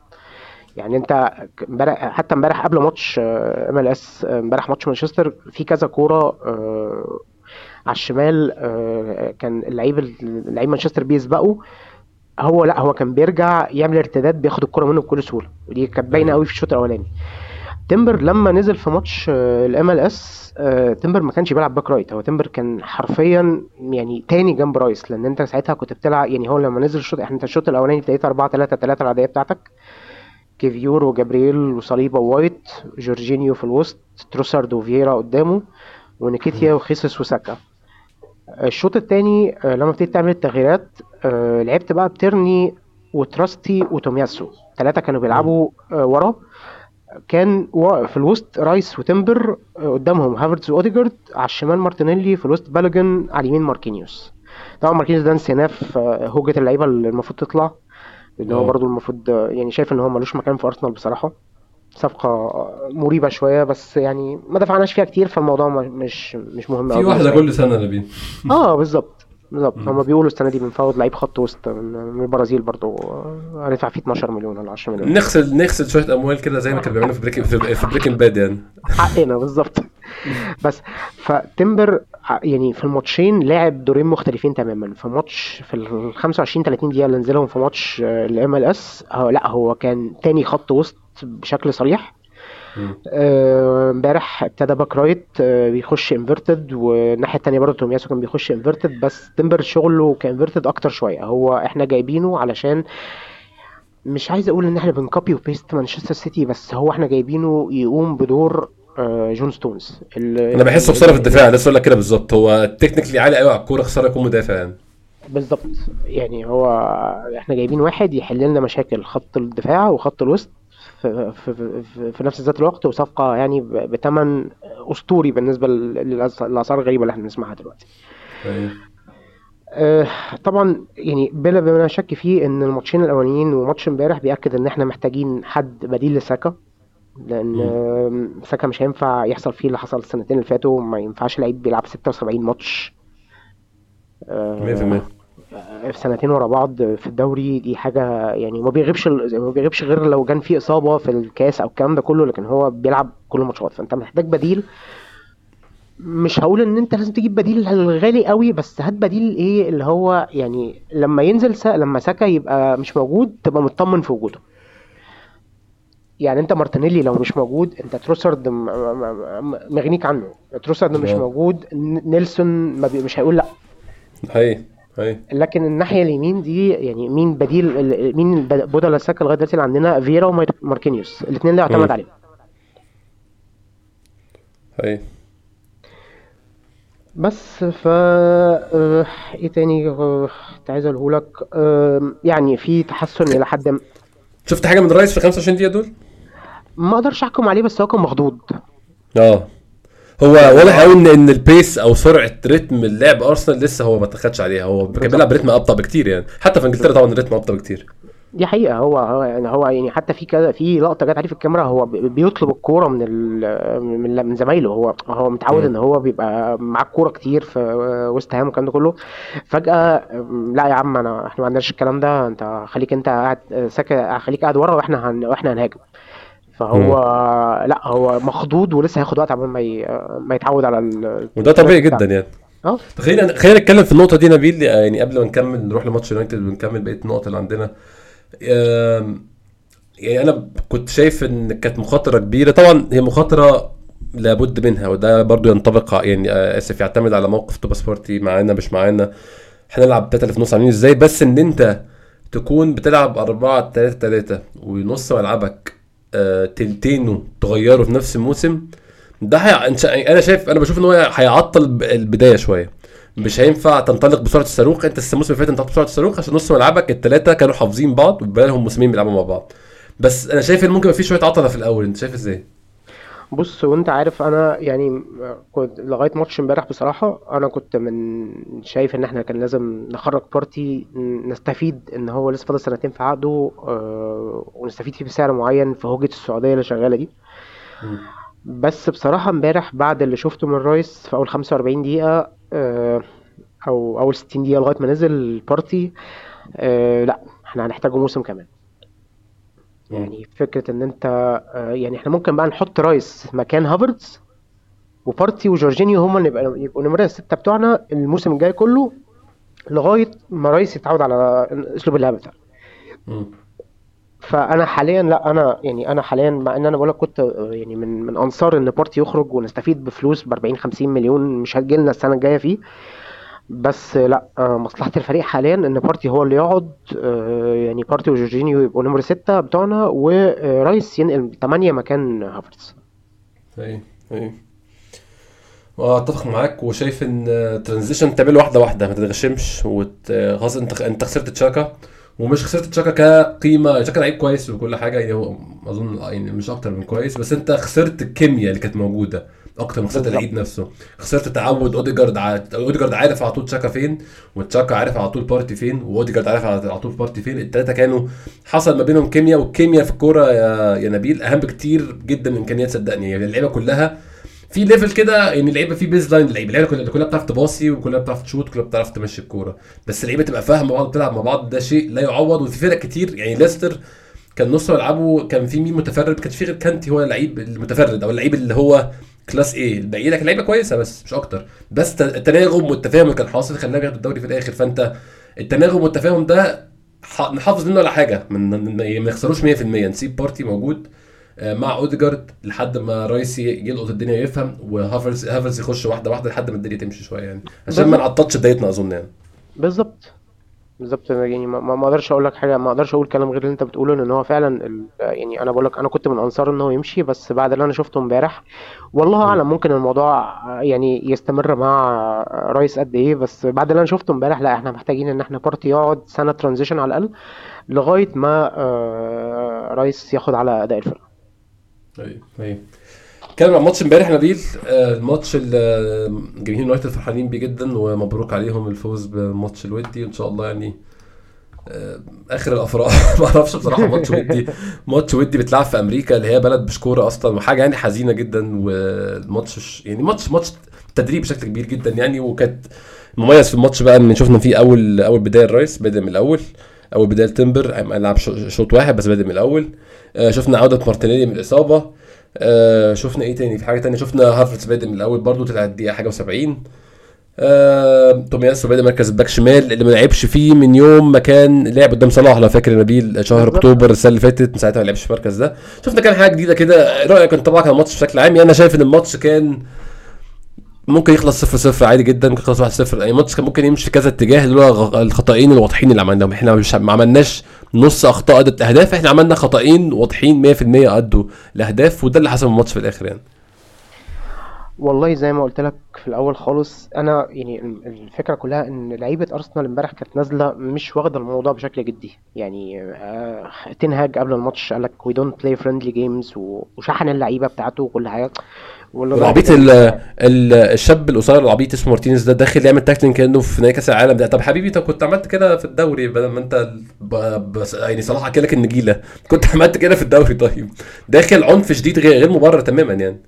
يعني أنت امبارح حتى امبارح قبل ماتش MLS امبارح ماتش مانشستر في كذا كورة آه على الشمال آه كان اللعيب اللعيب مانشستر بيسبقوا هو لا هو كان بيرجع يعمل ارتداد بياخد الكرة منه بكل سهولة. ودي كانت باينة أيوه قوي في الشوط الأولاني. تمبر لما نزل في ماتش ال MLS تمبر ما كانش بيلعب back right. هو تمبر كان حرفيا يعني تاني جنب رايس لأن أنت ساعتها كنت بتلعب يعني هو لما نزل الشوط إحنا الشوط الأولاني ابتديت 4 3 3 العادية بتاعتك. كيفيور وجابرييل وصليبا ووايت جورجينيو في الوسط تروسارد وفييرا قدامه ونيكيتيا وخيسوس وساكا. الشوط التاني آه، لما ابتديت تعمل التغييرات آه، لعبت بقى بتيرني وتراستي وتومياسو. ثلاثة كانوا. بيلعبوا آه، ورا. كان في الوسط رايس وتمبر آه، قدامهم هافرتز وأوديجارد على الشمال مارتينيلي في الوسط بالوجن على اليمين ماركينيوس. طبعا ماركينيوس ده نسيناه في آه، هوجة اللعيبة اللي المفروض تطلع لأن هو برضو المفروض آه، يعني شايف إن هو ملوش مكان في أرسنال بصراحة. صفقة مريبة شوية بس يعني ما دفعناش فيها كتير فالموضوع مش مش مهم في لي كل يا نبيل آه بالظبط. بالظبط. هما بيقولوا السنة دي بنفاوض لعيب خط وسط من البرازيل برضو. هندفع فيه 12 مليون ولا 10 مليون. نغسل نغسل شوية أموال كده زي ما كانوا بيعملوا في Breaking في, Breaking Bad يعني. حقنا بالظبط. بس فتمبر يعني في الماتشين لعب دورين مختلفين تماما. في ماتش في ال 25 30 دقيقة اللي نزلهم في ماتش ال MLS لا هو كان تاني خط وسط بشكل صريح. آه، امبارح ابتدى back right آه، بيخش inverted والناحية التانية برضه تومياسو كان بيخش inverted بس تمبر شغله ك inverted أكتر شوية. هو إحنا جايبينه علشان مش عايز أقول إن إحنا بن copy و paste مانشستر سيتي بس هو إحنا جايبينه يقوم بدور آه، جون ستونز ال- أنا بحسه خساره في الدفاع لسه أقول لك كده بالظبط. هو technically عالي قوي على الكورة خساره يكون مدافع يعني. بالظبط. يعني هو إحنا جايبين واحد يحل لنا مشاكل خط الدفاع وخط الوسط. في, في, في, في نفس ذات الوقت وصفقة يعني ب- بتمن أسطوري بالنسبة لل- للأسعار الغريبة اللي إحنا بنسمعها دلوقتي. أيوه آه، طبعا يعني بلا بلا شك فيه إن الماتشين الأولانيين وماتش امبارح بيأكد إن إحنا محتاجين حد بديل لساكا لأن ساكا مش هينفع يحصل فيه اللي حصل السنتين اللي فاتوا ما ينفعش لعيب بيلعب 76 ماتش. 100% آه، في سنتين ورا بعض في الدوري دي حاجة يعني ما بيغيبش ما بيغيبش غير لو كان في إصابة في الكاس أو الكلام ده كله لكن هو بيلعب كل الماتشات. فأنت محتاج بديل. مش هقول إن أنت لازم تجيب بديل غالي قوي بس هات بديل إيه اللي هو يعني لما ينزل سا... لما ساكا يبقى مش موجود تبقى مطمن في وجوده. يعني أنت مارتينيلي لو مش موجود أنت م- مغنيك عنه. تروسارد مش آه. موجود نيلسون ما بي- مش هيقول لأ. هي هي لكن الناحية اليمين دي يعني مين بديل مين ب- بدل ساكا لغاية دلوقتي اللي عندنا؟ فييرا وماركينيوس الاثنين اللي يعتمد. عليهم. هي بس ف آه، إيه تاني كنت عايز اقوله لك؟ يعني في تحسن إلى حد ما. شفت حاجة من رايس في 25 دقيقة دول؟ ما أقدرش احكم عليه بس هو كان مخضوض. آه. هو واضح قوي ان إن ال pace أو سرعة رتم اللعب أرسنال لسه هو ما اتخدش عليها. هو كان بيلعب برتم أبطأ بكتير يعني. حتى في إنجلترا طبعا الريتم أبطأ بكتير. دي حقيقة. هو هو يعني هو يعني حتى في كذا في لقطة جت عليه في الكاميرا هو بي- بيطلب الكورة من من من زمايله. هو هو متعود. إن هو بيبقى معاه الكورة كتير في وسط هام والكلام ده كله. فجأة لا يا عم انا إحنا ما عندناش الكلام ده. أنت خليك أنت قاعد ساكت خليك قاعد ورا وإحنا هن وإحنا هنهاجم. فهو لا هو مخضوض ولسه هياخد وقت عبال ما ي- ما يتعود على ال وده طبيعي جدا يعني. آه. خلينا خلينا نتكلم في النقطة دي نبيل يعني قبل ما نكمل نروح لماتش يونايتد ونكمل بقية النقط اللي عندنا. يعني أنا كنت شايف إن كانت مخاطرة كبيرة. طبعا هي مخاطرة لابد منها وده برضو ينطبق ع- يعني آه، آسف يعتمد على موقف توبا سبورتي معانا مش معانا. هنلعب تلاتة اللي في النص عاملين إزاي؟ بس إن أنت تكون بتلعب 4 3 3 ونص ملعبك آه، تلتينه تغيره في نفس الموسم ده. إن شاء- أنا شايف أنا بشوف إن هو هيعطل البداية شوية مش هينفع تنطلق بسرعة الصاروخ أنت الموسم اللي فات انت بسرعة الصاروخ عشان نص ملعبك الثلاثه كانوا حافظين بعض وبقى لهم موسمين بيلعبوا مع بعض بس أنا شايف إن ممكن يبقى في شوية عطلة في الأول أنت شايف إزاي؟ بص وانت عارف أنا يعني كنت لغاية ماتش امبارح بصراحة أنا كنت من شايف ان إحنا كان لازم نخرج بارتي نستفيد ان هو لسه فاضل سنتين في عقده آه، ونستفيد فيه بسعر معين في هوجة السعودية اللي شغالة دي. بس بصراحة امبارح بعد اللي شفته من رايس في أول 45 دقيقة آه، أو أول 60 دقيقة لغاية ما نزل بارتي آه، لا إحنا هنحتاجه موسم كمان يعني فكرة إن أنت آه، يعني إحنا ممكن بقى نحط رايس مكان هافرتز وبارتي وجورجينيو هما اللي يبقى يبقوا نمرة الستة بتوعنا الموسم الجاي كله لغاية ما رايس يتعود على أسلوب اللعب بتاعه. فأنا حاليا لا أنا يعني أنا حاليا مع إن أنا بقول لك كنت آه، يعني من من أنصار إن بارتي يخرج ونستفيد بفلوس ب 40 50 مليون مش هتجيلنا السنة الجاية فيه بس لا آه، مصلحة الفريق حاليا إن بارتي هو اللي يقعد آه، يعني بارتي وجورجينيو يبقوا نمرة ستة بتوعنا ورايس ينقل تمانية مكان هافرتز أي أي. واتفق معاك وشايف إن transition تعمل واحدة واحدة ما تتغشمش وت... خلاص انت أنت خسرت تشاكا ومش خسرت تشاكا كقيمة تشاكا لعيب كويس وكل حاجة يعني هو أظن يعني مش أكتر من كويس بس أنت خسرت الكيمياء اللي كانت موجودة. أكتر من خسرت بالظبط. اللعيب نفسه. خسرت تعود أوديجارد ع... أوديجارد عارف على طول تشاكا فين وتشاكا عارف على طول بارتي فين وأوديجارد عارف على طول بارتي فين. الثلاثه كانوا حصل ما بينهم كيمياء والكيمياء في الكورة يا يا نبيل أهم بكتير جدا من امكانيات صدقني. يعني اللعيبة كلها في level كده يعني اللعيبة في baseline اللعيبة اللعيبه كلها كلها بتعرف تباصي وكلها بتعرف تشوت وكلها بتعرف تمشي الكورة. بس اللعيبة تبقى فاهمة بعض بتلعب مع بعض ده شيء لا يعوض. وفي فرق كتير يعني ليستر كان نص ملعبه كان في مين متفرد ما كانش في غير كانتي هو اللعيب المتفرد أو اللعيب اللي هو class A الباقيين كان لعيبة كويسة بس مش أكتر. بس التناغم والتفاهم اللي كان حاصل خلاهم ياخدوا الدوري في الآخر. فأنت التناغم والتفاهم ده نحافظ منه على حاجة. ما نخسروش 100% نسيب بارتي موجود آه، مع أوديجارد لحد ما رايس ي- يلقط الدنيا ويفهم وهافرتز هافرتز يخش واحدة واحدة لحد ما الدنيا تمشي شوية يعني. عشان ما. نعطلش بدايتنا أظن يعني. بالظبط. بالظبط يعني ما ما ما أقدرش أقول لك حاجة ما أقدرش أقول كلام غير اللي انت بتقوله لأن هو فعلا ال... يعني أنا بقول لك أنا كنت من أنصار إن هو يمشي بس بعد اللي أنا شفته امبارح والله أعلم ممكن الموضوع يعني يستمر مع رايس قد إيه بس بعد اللي أنا شفته امبارح لا إحنا محتاجين إن إحنا بارتي يقعد سنة transition على الأقل لغاية ما آه، رايس ياخد على أداء الفرقة. أيوه أيوه كان عن ماتش امبارح نبيل. آه، الماتش اللي جماهير يونايتد فرحانين بيه جدا ومبروك عليهم الفوز بالماتش الودي. وإن شاء الله يعني آه، آخر الأفراح. ما أعرفش بصراحة ماتش ودي. ماتش ودي بيتلعب في أمريكا اللي هي بلد مش كورة أصلا وحاجة يعني حزينة جدا. والماتش يعني ماتش ماتش تدريب بشكل كبير جدا يعني. وكانت مميز في الماتش بقى إن شفنا فيه أول أول بداية لرايس بدا من الأول. أول بداية تيمبر لعب شو- شوط واحد بس بدا من الأول. آه، شفنا عودة مارتينيلي من الإصابة. آه، شفنا إيه تاني؟ في حاجة تانية شفنا هافرتز بادئ من الأول برضو طلع الدقيقه حاجة و70 آه، تومياسو بادئ مركز الباك شمال اللي ما لعبش فيه من يوم ما كان لعب قدام صلاح لو فاكر نبيل شهر. أكتوبر السنة اللي فاتت من ساعتها ما لعبش في المركز ده. شفنا كان حاجة جديدة كده. رأيك أنت طبعا عن الماتش بشكل عام؟ يعني أنا شايف إن الماتش كان ممكن يخلص 0 0 عادي جدا ممكن يخلص 1 0 يعني الماتش كان ممكن يمشي كذا اتجاه لولا غ- الخطأين الواضحين اللي عملناهم. إحنا مش ما عملناش نص أخطاء ادت اهداف إحنا عملنا خطأين واضحين 100% ادوا الأهداف وده اللي حسم الماتش في الآخر يعني. والله زي ما قلت لك في الأول خالص أنا يعني ال- الفكرة كلها إن لعيبة أرسنال إمبارح كانت نازلة مش واخدة الموضوع بشكل جدي. يعني آه، تنهاج قبل الماتش قال لك we don't play friendly games وشحن اللعيبة بتاعته وكل حاجة. العبيط ال ال الشاب القصير العبيط اسمه مارتينيز ده داخل يعمل tackling كأنه في نهائي كأس العالم ده. طب حبيبي طب كنت عملت كده في الدوري بدل ما انت ب... بس يعني صلاح اكلك النجيلة. كنت عملت كده في الدوري. طيب داخل عنف شديد غير مبرر تماما يعني.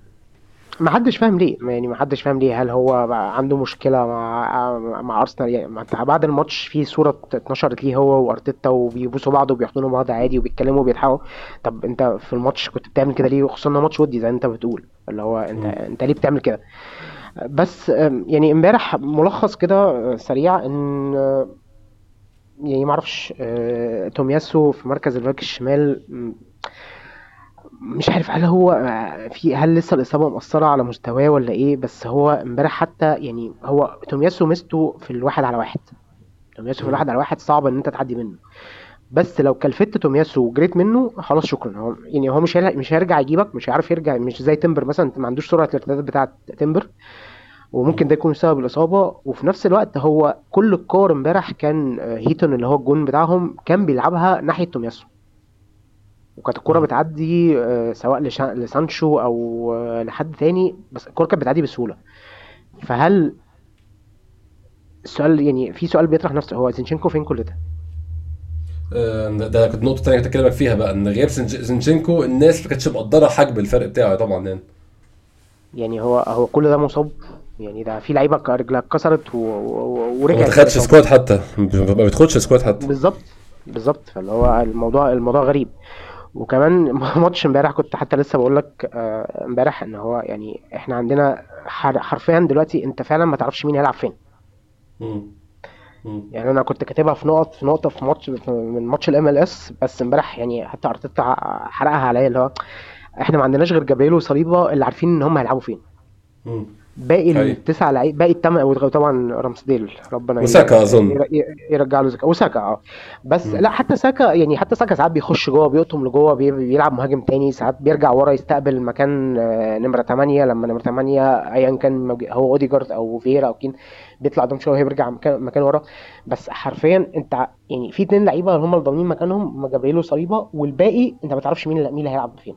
ما حدش فاهم ليه يعني ما حدش فاهم ليه. هل هو عنده مشكلة مع مع أرسنال؟ يعني بعد الماتش في صورة اتنشرت ليه هو وأرتيتا وبيبوسوا بعض وبيحضنوا بعض عادي وبيتكلموا وبيضحكوا. طب انت في الماتش كنت بتعمل كده ليه؟ خصوصا ماتش ودي زي انت بتقول. اللي هو انت. انت ليه بتعمل كده؟ بس يعني امبارح ملخص كده سريع ان يعني ما أعرفش أه، تومياسو في مركز الباك الشمال مش عارف هل هو آه، في هل لسه الإصابة مأثرة على مستواه ولا إيه؟ بس هو امبارح حتى يعني هو تومياسو ميزته في الواحد على واحد. تومياسو في. الواحد على واحد صعب إن أنت تعدي منه. بس لو كلفت تومياسو وجريت منه خلاص شكرا. هو يعني هو مش مش هيرجع يجيبك مش هيعرف يرجع مش زي تمبر مثلا انت ما عندوش سرعة الارتداد بتاعة تمبر وممكن ده يكون سبب الإصابة. وفي نفس الوقت هو كل الكور امبارح كان آه، هيتون اللي هو الجون بتاعهم كان بيلعبها ناحية تومياسو. وكانت الكرة. بتعدي آه، سواء لسانشو أو آه، لحد تاني بس الكرة كانت بتعدي بسهولة فهل السؤال يعني في سؤال بيطرح نفسه هو زينشينكو فين كل ده؟ ده كانت نقطة ثانية كنت أكلمك فيها بقى إن غياب زينش- زينشينكو الناس ما كانتش مقدرة حجم الفرق بتاعه طبعا يعني يعني هو هو كل ده مصاب يعني ده في لعيبة ك- رجلها اتكسرت ما ورجعت دخلش الإصابة. squad حتى ما بيدخلش squad حتى بالظبط بالظبط فاللي هو الموضوع الموضوع غريب وكمان ماتش امبارح كنت حتى لسه بقول لك آه، امبارح إن هو يعني إحنا عندنا حر- حرفيا دلوقتي أنت فعلا ما تعرفش مين هيلعب فين. يعني أنا كنت كاتبها في نقط في نقطة في ماتش من ماتش ال MLS بس امبارح يعني حتى أرتيتا حرقها عليا اللي هو إحنا ما عندناش غير جابرييل وصليبا اللي عارفين إن هم هيلعبوا فين. باقي. التسع لعيب باقي الثمان وطبعا رامسديل ربنا وساكا ير- يرجع له زكا وساكا آه. بس مم. لا حتى ساكا يعني حتى ساكا ساعات بيخش جوه بيقطم لجوه بي- بيلعب مهاجم تاني ساعات بيرجع ورا يستقبل مكان آه، نمرة 8 لما نمرة 8 ايا كان هو أوديجارد أو فيرا أو كين بيطلع قدام شوية وهي بيرجع مكان مكان ورا. بس حرفيا أنت يعني في اتنين لعيبة هم اللي ضامنين مكانهم هم جابرييل وصليبا والباقي أنت ما تعرفش مين اللي- مين اللي هيلعب فين.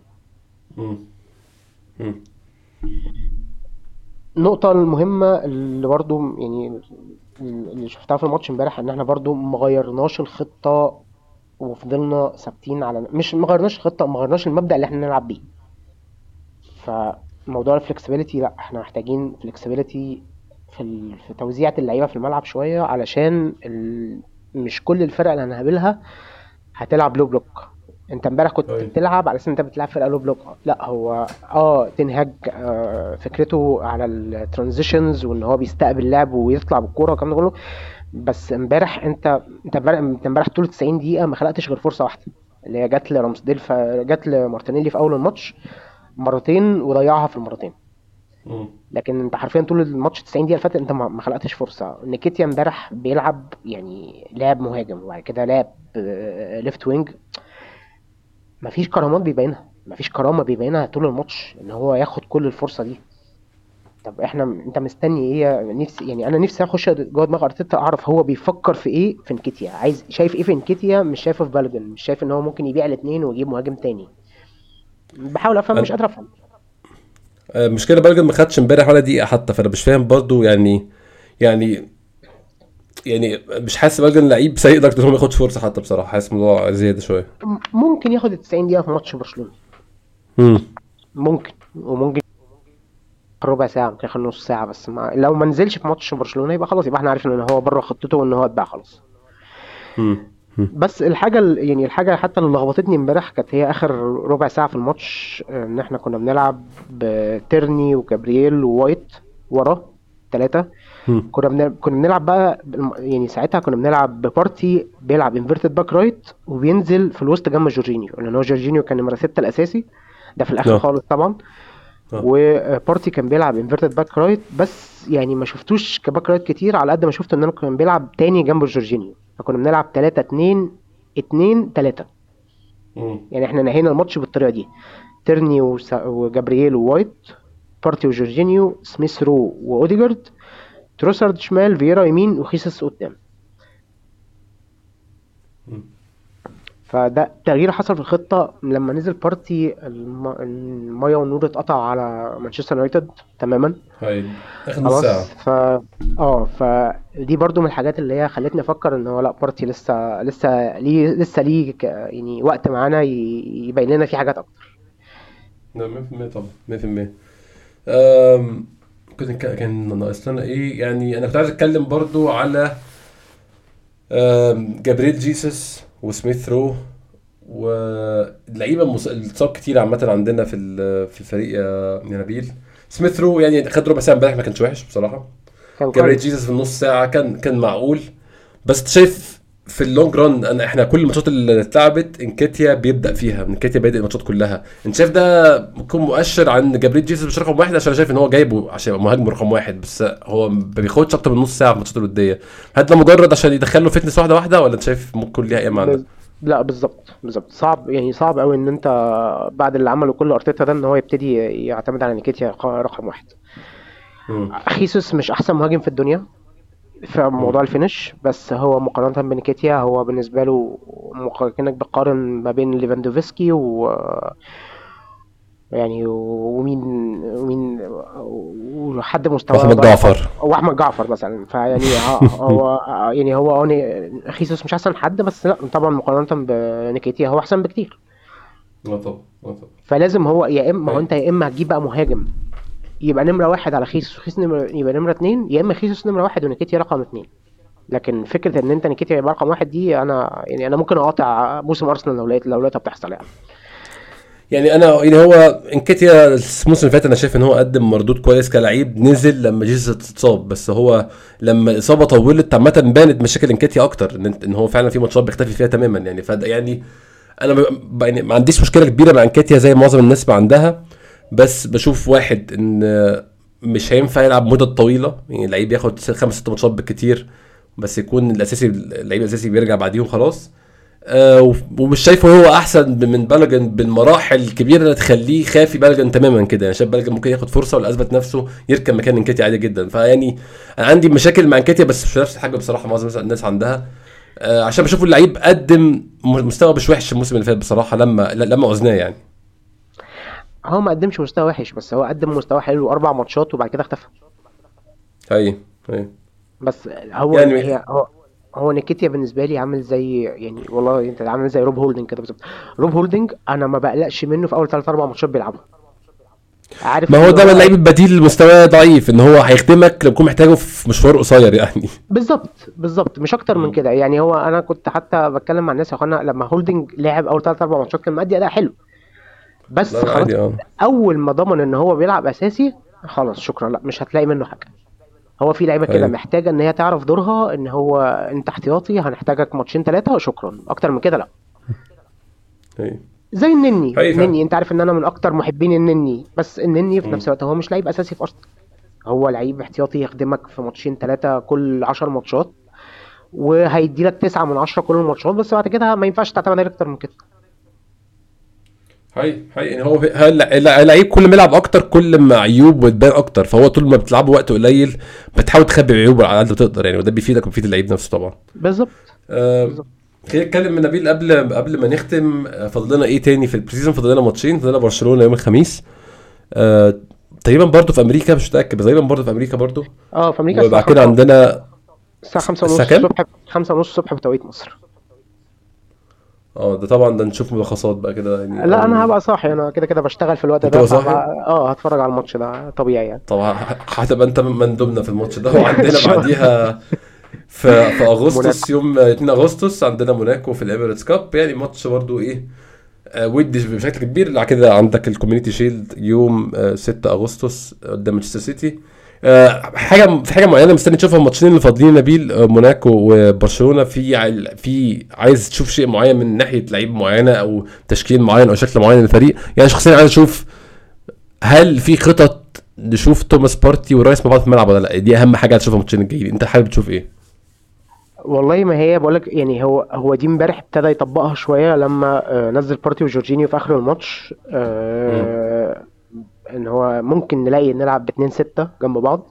النقطة المهمة اللي برضو يعني اللي شفتها في الماتش امبارح إن إحنا برضو ما غيرناش الخطة وفضلنا ثابتين على مش ما غيرناش الخطة ما غيرناش المبدأ اللي إحنا نلعب بيه. فموضوع ال flexibility لأ إحنا محتاجين flexibility في ال... في توزيعة اللعيبة في الملعب شوية علشان ال... مش كل الفرق اللي هنقابلها هتلعب low block انت امبارح كنت أيوة. بتلعب على أساس إن انت بتلعب فرقة low block. لا هو آه تنهاج آه فكرته على ال transitions وإن هو بيستقبل لعب ويطلع بالكورة والكلام ده كله. بس امبارح انت انت امبارح طول 90 دقيقة ما خلقتش غير فرصة واحدة اللي هي جت لرامسديل ف... جت لمارتينيلي في أول الماتش مرتين وضيعها في المرتين. لكن انت حرفيا طول الماتش 90 دقيقة فاتت انت ما ما خلقتش فرصة. نيكيتيا امبارح بيلعب يعني لاعب مهاجم وبعد كده لاعب ليفت وينج مفيش كرامة بيبينها مفيش كرامة بيبينها طول الماتش إن هو ياخد كل الفرصة دي. طب إحنا أنت مستني إيه نفسي يعني أنا نفسي أخش جوه دماغ أرتيتا أعرف هو بيفكر في إيه في انكيتيا عايز شايف إيه في انكيتيا مش شايفه في بالوجن مش شايف إن هو ممكن يبيع الاثنين ويجيب مهاجم تاني. بحاول أفهم مش قادر أفهم. آه، المشكلة بلجن ما خدش امبارح ولا دقيقة حتى فأنا مش فاهم برضو يعني يعني يعني مش حاسس بلجن لعيب سيء لدرجه ان هو ما ياخدش فرصة حتى بصراحة. حاسس الموضوع زيادة شوية. ممكن ياخد ال 90 دقيقة في ماتش برشلونة. امم ممكن. وممكن ربع ساعة ممكن ياخد نص ساعة بس ما لو ما نزلش في ماتش برشلونة يبقى خلاص يبقى إحنا عارفين إن هو بره خطته وإن هو اتباع خلاص. بس الحاجة ال- يعني الحاجة حتى اللي لخبطتني امبارح كانت هي آخر ربع ساعة في الماتش إن إحنا كنا بنلعب بتيرني وجابرييل ووايت ورا. ثلاثة مم. كنا بن... كنا بنلعب بقى يعني ساعتها كنا بنلعب ببارتي بيلعب inverted باك رايت وبينزل في الوسط جنب جورجينيو. لأن هو جورجينيو كان نمرة ستة الأساسي. ده في الآخر نعم. خالص طبعا. آه. وبارتي كان بيلعب inverted back right بس يعني ما شفتوش ك back right كتير على قد ما شفت إن أنا كان بيلعب تاني جنب جورجينيو. فكنا بنلعب 3 2 2 3 مم. يعني إحنا نهينا الماتش بالطريقة دي. تيرني وسا- وجابرييل ووايت. بارتي وجورجينيو سميث رو واوديجارد تروسارد شمال فييرا يمين وخيسس قدام. فده تغيير حصل في الخطة لما نزل بارتي الم... المية والنور اتقطع على مانشستر يونايتد تماما. هاي نص خلاص ف آه فدي برضو من الحاجات اللي هي خلتني أفكر إن هو لأ بارتي لسه لسه ليه لسه ليه ك... يعني وقت معانا ي... يبين لنا في حاجات أكتر. نعم 100% طبعا 100% أم، كنت كان كان ناقص لنا إيه؟ يعني أنا كنت عايز أتكلم برضو على جابريل جيسس وسميث رو واللعيبة اتصاب كتير عامة عندنا في في الفريق يا نبيل سميث رو يعني خد ربع ساعه امبارح ما كانش وحش بصراحة. كان جابريل جيسس في النص ساعة كان كان معقول. بس شايف في ال long run أنا إحنا كل الماتشات اللي اتلعبت انكيتيا بيبدأ فيها انكيتيا بادئ الماتشات كلها. أنت شايف ده ممكن مؤشر عن جابريل جيسس مش رقم واحد؟ عشان أنا شايف إن هو جايبه عشان يبقى مهاجم رقم واحد بس هو ما بياخدش أكتر من نص ساعة في الماتشات الودية. هل ده مجرد عشان يدخل له fitness واحدة واحدة ولا أنت شايف ممكن ليها اي معنى؟ لا بالظبط بالظبط. صعب يعني صعب قوي إن أنت بعد اللي عمله كل أرتيتا ده إن هو يبتدي يعتمد على نيكيتيا ق- رقم واحد. خيسوس مش أحسن مهاجم في الدنيا. في موضوع الفينش بس هو مقارنة بنيكيتيا هو بالنسبة له كأنك بتقارن ما بين ليفاندوفسكي و يعني ومين ومين وحد مستوى احمد. جعفر. وأحمد جعفر مثلا. فيعني هو يعني هو هو ني- خيسوس مش أحسن حد بس لا طبعا مقارنة بنيكيتيا هو أحسن بكتير. آه طبعا آه طبعا فلازم هو يا إما هو أيوة. أنت يا إما هتجيب بقى مهاجم. يبقى نمرة واحد على خيسوس خيسوس نمرة يبقى نمرة اتنين يا إما خيسوس نمرة واحد ونيكيتيا رقم اتنين. لكن فكرة إن أنت نيكيتيا يبقى رقم واحد دي أنا يعني أنا ممكن أقاطع موسم أرسنال لو لقيت لو لقيتها بتحصل يعني. يعني أنا يعني هو إنكيتيا الموسم اللي فات أنا شايف إن هو قدم مردود كويس كلاعب نزل لما جيسس اتصاب بس هو لما الاصابه طولت عامة بانت مشاكل إنكيتيا أكتر إن, هو فعلا في ماتشات بيختفي فيها تماما يعني. فد يعني أنا ب- يعني ما عنديش مشكلة كبيرة مع إنكيتيا زي معظم الناس ما عندها. بس بشوف واحد إن مش هينفع يلعب مدة طويلة. يعني اللعيب ياخد خمس ست ماتشات بالكتير بس يكون الأساسي اللعيب الأساسي بيرجع بعديهم خلاص. آه ومش شايفه هو أحسن من بلجن بالمراحل الكبيرة اللي تخليه خافي بلجن تماما كده. يعني شايف بلجن ممكن ياخد فرصة ولا اثبت نفسه يركب مكان انكيتيا عادي جدا. فيعني أنا عندي مشاكل مع انكيتيا بس مش نفس الحاجة بصراحة. معظم الناس- عندها. آه عشان بشوف اللعيب قدم مستوى مش وحش الموسم اللي فات بصراحة لما لما عوزناه يعني. هو ما قدمش مستوى وحش بس هو قدم مستوى حلو أربع ماتشات وبعد كده اختفى. اي اي بس هو يعني- هي هو هو نيكيتيا بالنسبة لي عامل زي يعني والله أنت عامل زي روب هولدنج كده بالظبط. روب هولدنج أنا ما بقلقش منه في أول ثلاث أربع ماتشات بيلعبوا. عارف ما هو ده اللعيب البديل اللي مستواه ضعيف إن هو هيخدمك لو تكون محتاجه في مشوار قصير يعني. بالظبط بالظبط. مش أكتر من. كده. يعني هو أنا كنت حتى بتكلم مع الناس يا أخوانا لما هولدنج لعب أول ثلاث أربع ماتشات كان مأدي أداء حلو. بس لا لا خلاص. آه. أول ما ضمن إن هو بيلعب أساسي خلاص شكرا. لا مش هتلاقي منه حاجة. هو في لعيبة كده أيوة. محتاجة إن هي تعرف دورها إن هو أنت احتياطي هنحتاجك ماتشين ثلاثة وشكرا. أكتر من كده لا. أي. زي النني. أيوة. النني أنت عارف إن أنا من أكتر محبين النني. بس النني في. نفس الوقت هو مش لعيب أساسي في أرسنال. هو لعيب احتياطي يخدمك في ماتشين ثلاثة كل 10 ماتشات وهيدي لك 9 من 10 كل الماتشات بس بعد كده ما ينفعش تعتمد عليه أكتر من كده. آه آه يعني هو اللعيب كل ما يلعب أكتر كل ما عيوب بتبان أكتر. فهو طول ما بتلعبه وقت قليل بتحاول تخبي عيوبه على قد ما تقدر يعني وده بيفيدك وبيفيد اللعيب نفسه طبعا. بالظبط. آه،. خلينا نتكلم من نبيل قبل قبل ما نختم. آه، فاضل لنا إيه تاني في ال pre-season فاضل لنا ماتشين فاضل لنا برشلونة يوم الخميس. آه، تقريبا برضه في أمريكا مش متأكد بس تقريبا برضه في أمريكا برضه. آه في أمريكا وبعد كده 5 عندنا الساعة 5 ونص؟ الصبح 5 ونص الصبح بتوقيت مصر. آه ده طبعا ده نشوف ملخصات بقى كده يعني. لا أنا هبقى صاحي أنا كده كده بشتغل في الوقت ده صاحي؟ آه هتفرج على الماتش ده طبيعي يعني. طبعا هتبقى أنت مندوبنا في الماتش ده. وعندنا بعديها في في أغسطس يوم 2 أغسطس عندنا موناكو في الإميريتس كاب. يعني ماتش برضو إيه آه، ودية بشكل كبير. بعد كده عندك ال Community Shield يوم آه، 6 أغسطس قدام مانشستر سيتي. آه، حاجة في حاجة معينة مستني تشوفها. الماتشين اللي فاضلين نبيل آه، موناكو وبرشلونة في في عايز تشوف شيء معين من ناحية لعيب معينة أو تشكيل معين أو شكل معين للفريق؟ يعني شخصيا عايز أشوف هل في خطط نشوف توماس بارتي ورايس مع بعض في الملعب ولا لأ؟ دي أهم حاجة عايز اشوفها الماتشين الجايين. أنت حابب تشوف إيه؟ والله ما هي بقول لك يعني هو هو دي امبارح ابتدى يطبقها شوية لما آه، نزل بارتي وجورجينيو في آخر الماتش. آه، إن هو ممكن نلاقي نلعب باتنين ستة جنب بعض.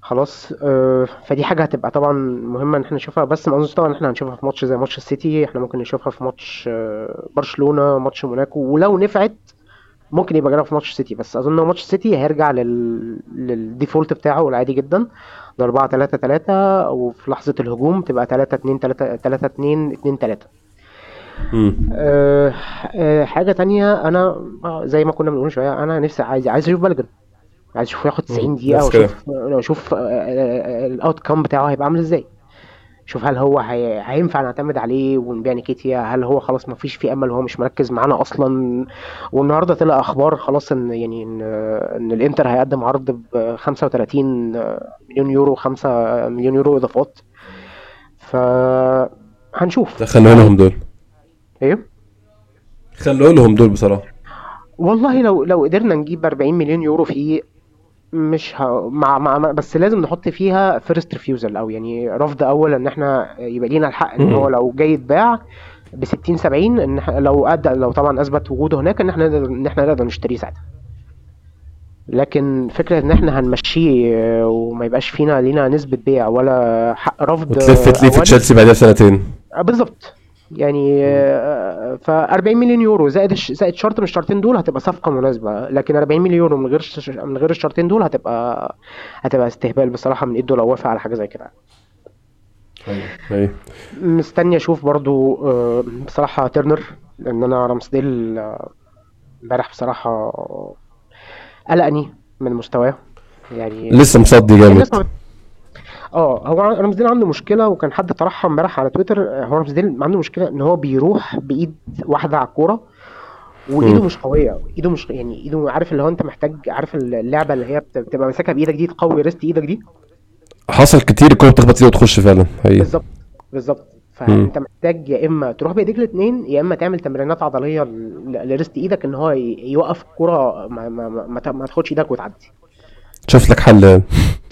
خلاص آه، فدي حاجة هتبقى طبعا مهمة إن إحنا نشوفها. بس ما أظنش طبعا إحنا هنشوفها في ماتش زي ماتش السيتي. إحنا ممكن نشوفها في ماتش آه، برشلونة ماتش موناكو. ولو نفعت ممكن يبقى جرب في ماتش السيتي. بس أظن ماتش السيتي هيرجع لل... لل default بتاعه العادي جدا. ل 4 3 3 وفي لحظة الهجوم تبقى 3 2 3 3 2 2 3 أه أه حاجة تانية أنا آه، زي ما كنا بنقول شوية أنا نفسي عايز عايز أشوف بلجن. عايز اشوفه ياخد 90 مم، دقيقة. وأشوف أشوف الاوت كام بتاعه هيبقى عامل إزاي. شوف هل هو هي... هينفع نعتمد عليه ونبيع نيكيتيا؟ هل هو خلاص ما فيش فيه أمل وهو مش مركز معانا أصلا؟ والنهاردة طلع أخبار خلاص إن يعني إن, إن الإنتر هيقدم عرض ب 35 مليون يورو 5 مليون يورو إضافات. ف هنشوف. ده خلوه لهم دول. إيه خلوه لهم دول بصراحة والله لو لو قدرنا نجيب 40 مليون يورو فيه مش ه... مع... مع بس لازم نحط فيها first refusal أو يعني رفض أول إن إحنا يبقى لينا الحق إن هو. لو جاي يتباع ب 60 70 ان لو ادى لو طبعا أثبت وجوده هناك إن إحنا نقدر إن إحنا نقدر نشتريه ساعتها لكن فكرة إن إحنا هنمشيه وما يبقاش فينا لينا نسبة بيع ولا حق رفض وتلف آه، تليه في. تشيلسي بعدها بسنتين آه، بالظبط يعني آه، ف 40 مليون يورو. زائد زائد شرط من الشرطين دول هتبقى صفقة مناسبة لكن 40 مليون يورو من غير من غير الشرطين دول هتبقى هتبقى استهبال بصراحة من ايده لو وافق على حاجة زي كده. أيوه. مستني أشوف برضو آه، بصراحة ترنر لأن أنا رامسديل آه، امبارح بصراحة قلقني من مستواه. يعني لسه مصدي جامد. آه هو رامسديل عنده مشكلة وكان حد طرحها امبارح على تويتر آه، هو رامسديل عنده مشكلة إن هو بيروح بإيد واحدة على الكورة وإيده. مش قوية ايده مش يعني إيده عارف اللي هو أنت محتاج عارف اللعبة اللي هي بت- بتبقى ماسكها بإيدك دي تقوي ريست إيدك دي؟ حصل كتير الكوره بتخبط فيه وتخش فعلا بالظبط بالظبط. فأنت محتاج يا إما تروح بايديك الاثنين يا إما تعمل تمرينات عضلية ل wrist إيدك إن هو يوقف الكوره ما, ما, ما, ما تاخدش إيدك وتعدي. شوف لك حل. آه،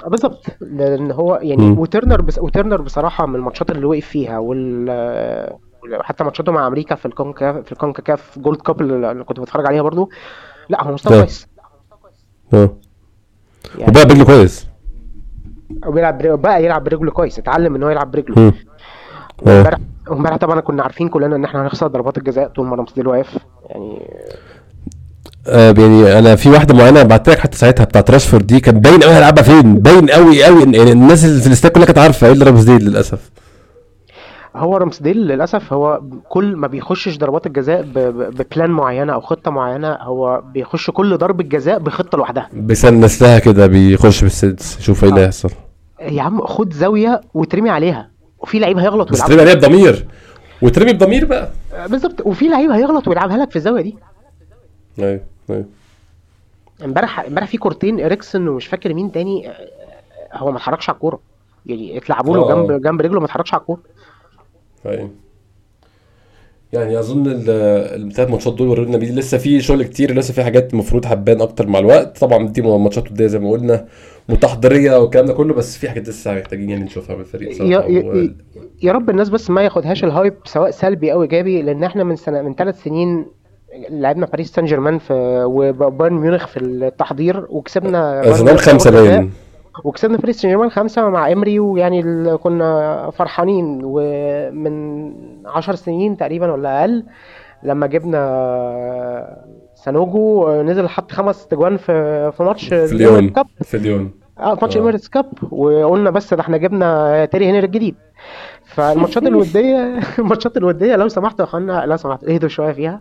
بالظبط. لأن هو يعني. وترنر بس وترنر بصراحة من الماتشات اللي وقف فيها وال حتى ماتشاته مع أمريكا في الكونكاف في الكونكاكاف Gold Cup اللي كنت بتفرج عليها برضو. لا هو مستوى آه. كويس. آه. يعني وبقى برجله كويس. وبيلعب بقى يلعب برجله كويس. اتعلم إن هو يلعب برجله. وامبارح وامبارح طبعا كنا عارفين كلنا إن إحنا هنخسر ضربات الجزاء طول ما رامسديل واقف. يعني آه، يعني أنا في واحدة معينة بعت لك حتى ساعتها بتاعت راشفورد دي كان باين قوي هيلعبها فين باين قوي قوي يعني الناس اللي في الاستاد كلها كانت عارفة إيه اللي رامسديل للأسف؟ هو رامسديل للأسف هو كل ما بيخشش ضربات الجزاء ببلان معينة أو خطة معينة هو بيخش كل ضربة جزاء بخطة لوحدها. بيسنس لها كده بيخش بالسدس شوف إيه اللي آه. هيحصل. يا عم خد زاوية وترمي عليها وفي لعيب هيغلط بس ويلعب ترمي عليها بضمير. وترمي بضمير بقى. بالظبط. وفي لعيب هيغلط ويلعبها لك في الزاوية دي. أيوه أيوه. امبارح امبارح في كورتين إريكسن ومش فاكر مين تاني آه، هو ما اتحركش على الكورة. يعني اتلعبوا له آه. جنب جنب رجله ما اتحركش على الكورة. أيوه. يعني أظن ال- الثلاث ماتشات دول ورونا بيه لسه في شغل كتير لسه في حاجات المفروض هتبان أكتر مع الوقت. طبعا دي ماتشات ودية زي ما قلنا تحضيرية والكلام ده كله بس في حاجات لسه محتاجين يعني نشوفها من الفريق يا, بصراحه و... يا, يا رب الناس بس ما ياخدهاش ال hype سواء سلبي أو إيجابي لأن إحنا من سنة من ثلاث سنين لعبنا باريس سان جيرمان في وبايرن ميونخ في التحضير وكسبنا بايرن زمان خمسة باين. وكسبنا باريس سان جيرمان خمسة مع إيمري ويعني كنا فرحانين. ومن عشر سنين تقريبا ولا أقل لما جبنا سانوجو نزل حط خمس تجوان في في ماتش في ليون في ليون. آه ماتش آه. Emirates Cup وقلنا بس ده إحنا جبنا تيري هنري الجديد. فالماتشات الودية الماتشات الودية لو سمحتوا يا أخوانا لو سمحتوا اهدوا شوية فيها.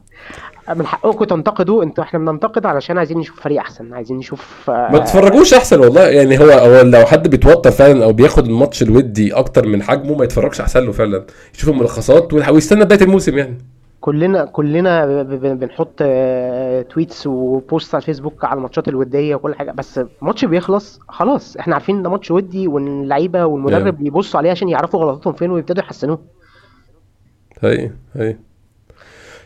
من حقكم تنتقدوا أنتوا إحنا بننتقد علشان عايزين نشوف فريق أحسن عايزين نشوف آه، ما تتفرجوش أحسن والله. يعني هو هو لو حد بيتوتر فعلا أو بياخد الماتش الودي أكتر من حجمه ما يتفرجش أحسن له فعلا. يشوف الملخصات ويستنى بداية الموسم يعني. كلنا كلنا ب- ب- بنحط آه، tweets و post على الفيسبوك على الماتشات الودية وكل حاجة بس ماتش بيخلص خلاص. إحنا عارفين إن ده ماتش ودي وإن اللعيبة والمدرب Yeah. بيبصوا عليه عشان يعرفوا غلطاتهم فين ويبتدوا يحسنوها هي هي.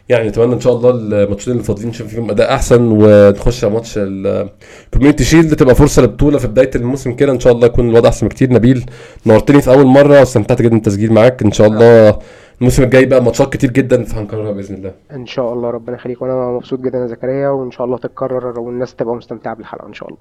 يعني اتمنى إن شاء الله الماتشين اللي فاضلين نشوف فيهم أداء أحسن ونخش على ماتش ال Community Shield تبقى فرصة لبطولة في بداية الموسم كده. إن شاء الله يكون الوضع أحسن بكتير. نبيل نورتني في أول مرة واستمتعت جدا بالتسجيل معاك. إن شاء الله الموسم الجاي بقى ماتشات كتير جدا فهنكررها بإذن الله. إن شاء الله ربنا يخليك وأنا مبسوط جدا يا زكريا وإن شاء الله تتكرر والناس تبقى مستمتعة بالحلقة إن شاء الله.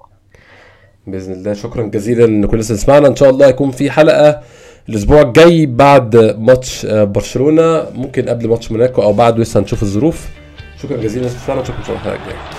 بإذن الله. شكرا جزيلا لكل اللي سمعنا إن شاء الله يكون في حلقة الأسبوع الجاي بعد ماتش آه، برشلونة. ممكن قبل ماتش موناكو أو بعد لسه هنشوف الظروف. شكرا جزيلا. للناس اللي سمعنا نشوفكم إن شاء الله الحلقة الجاية.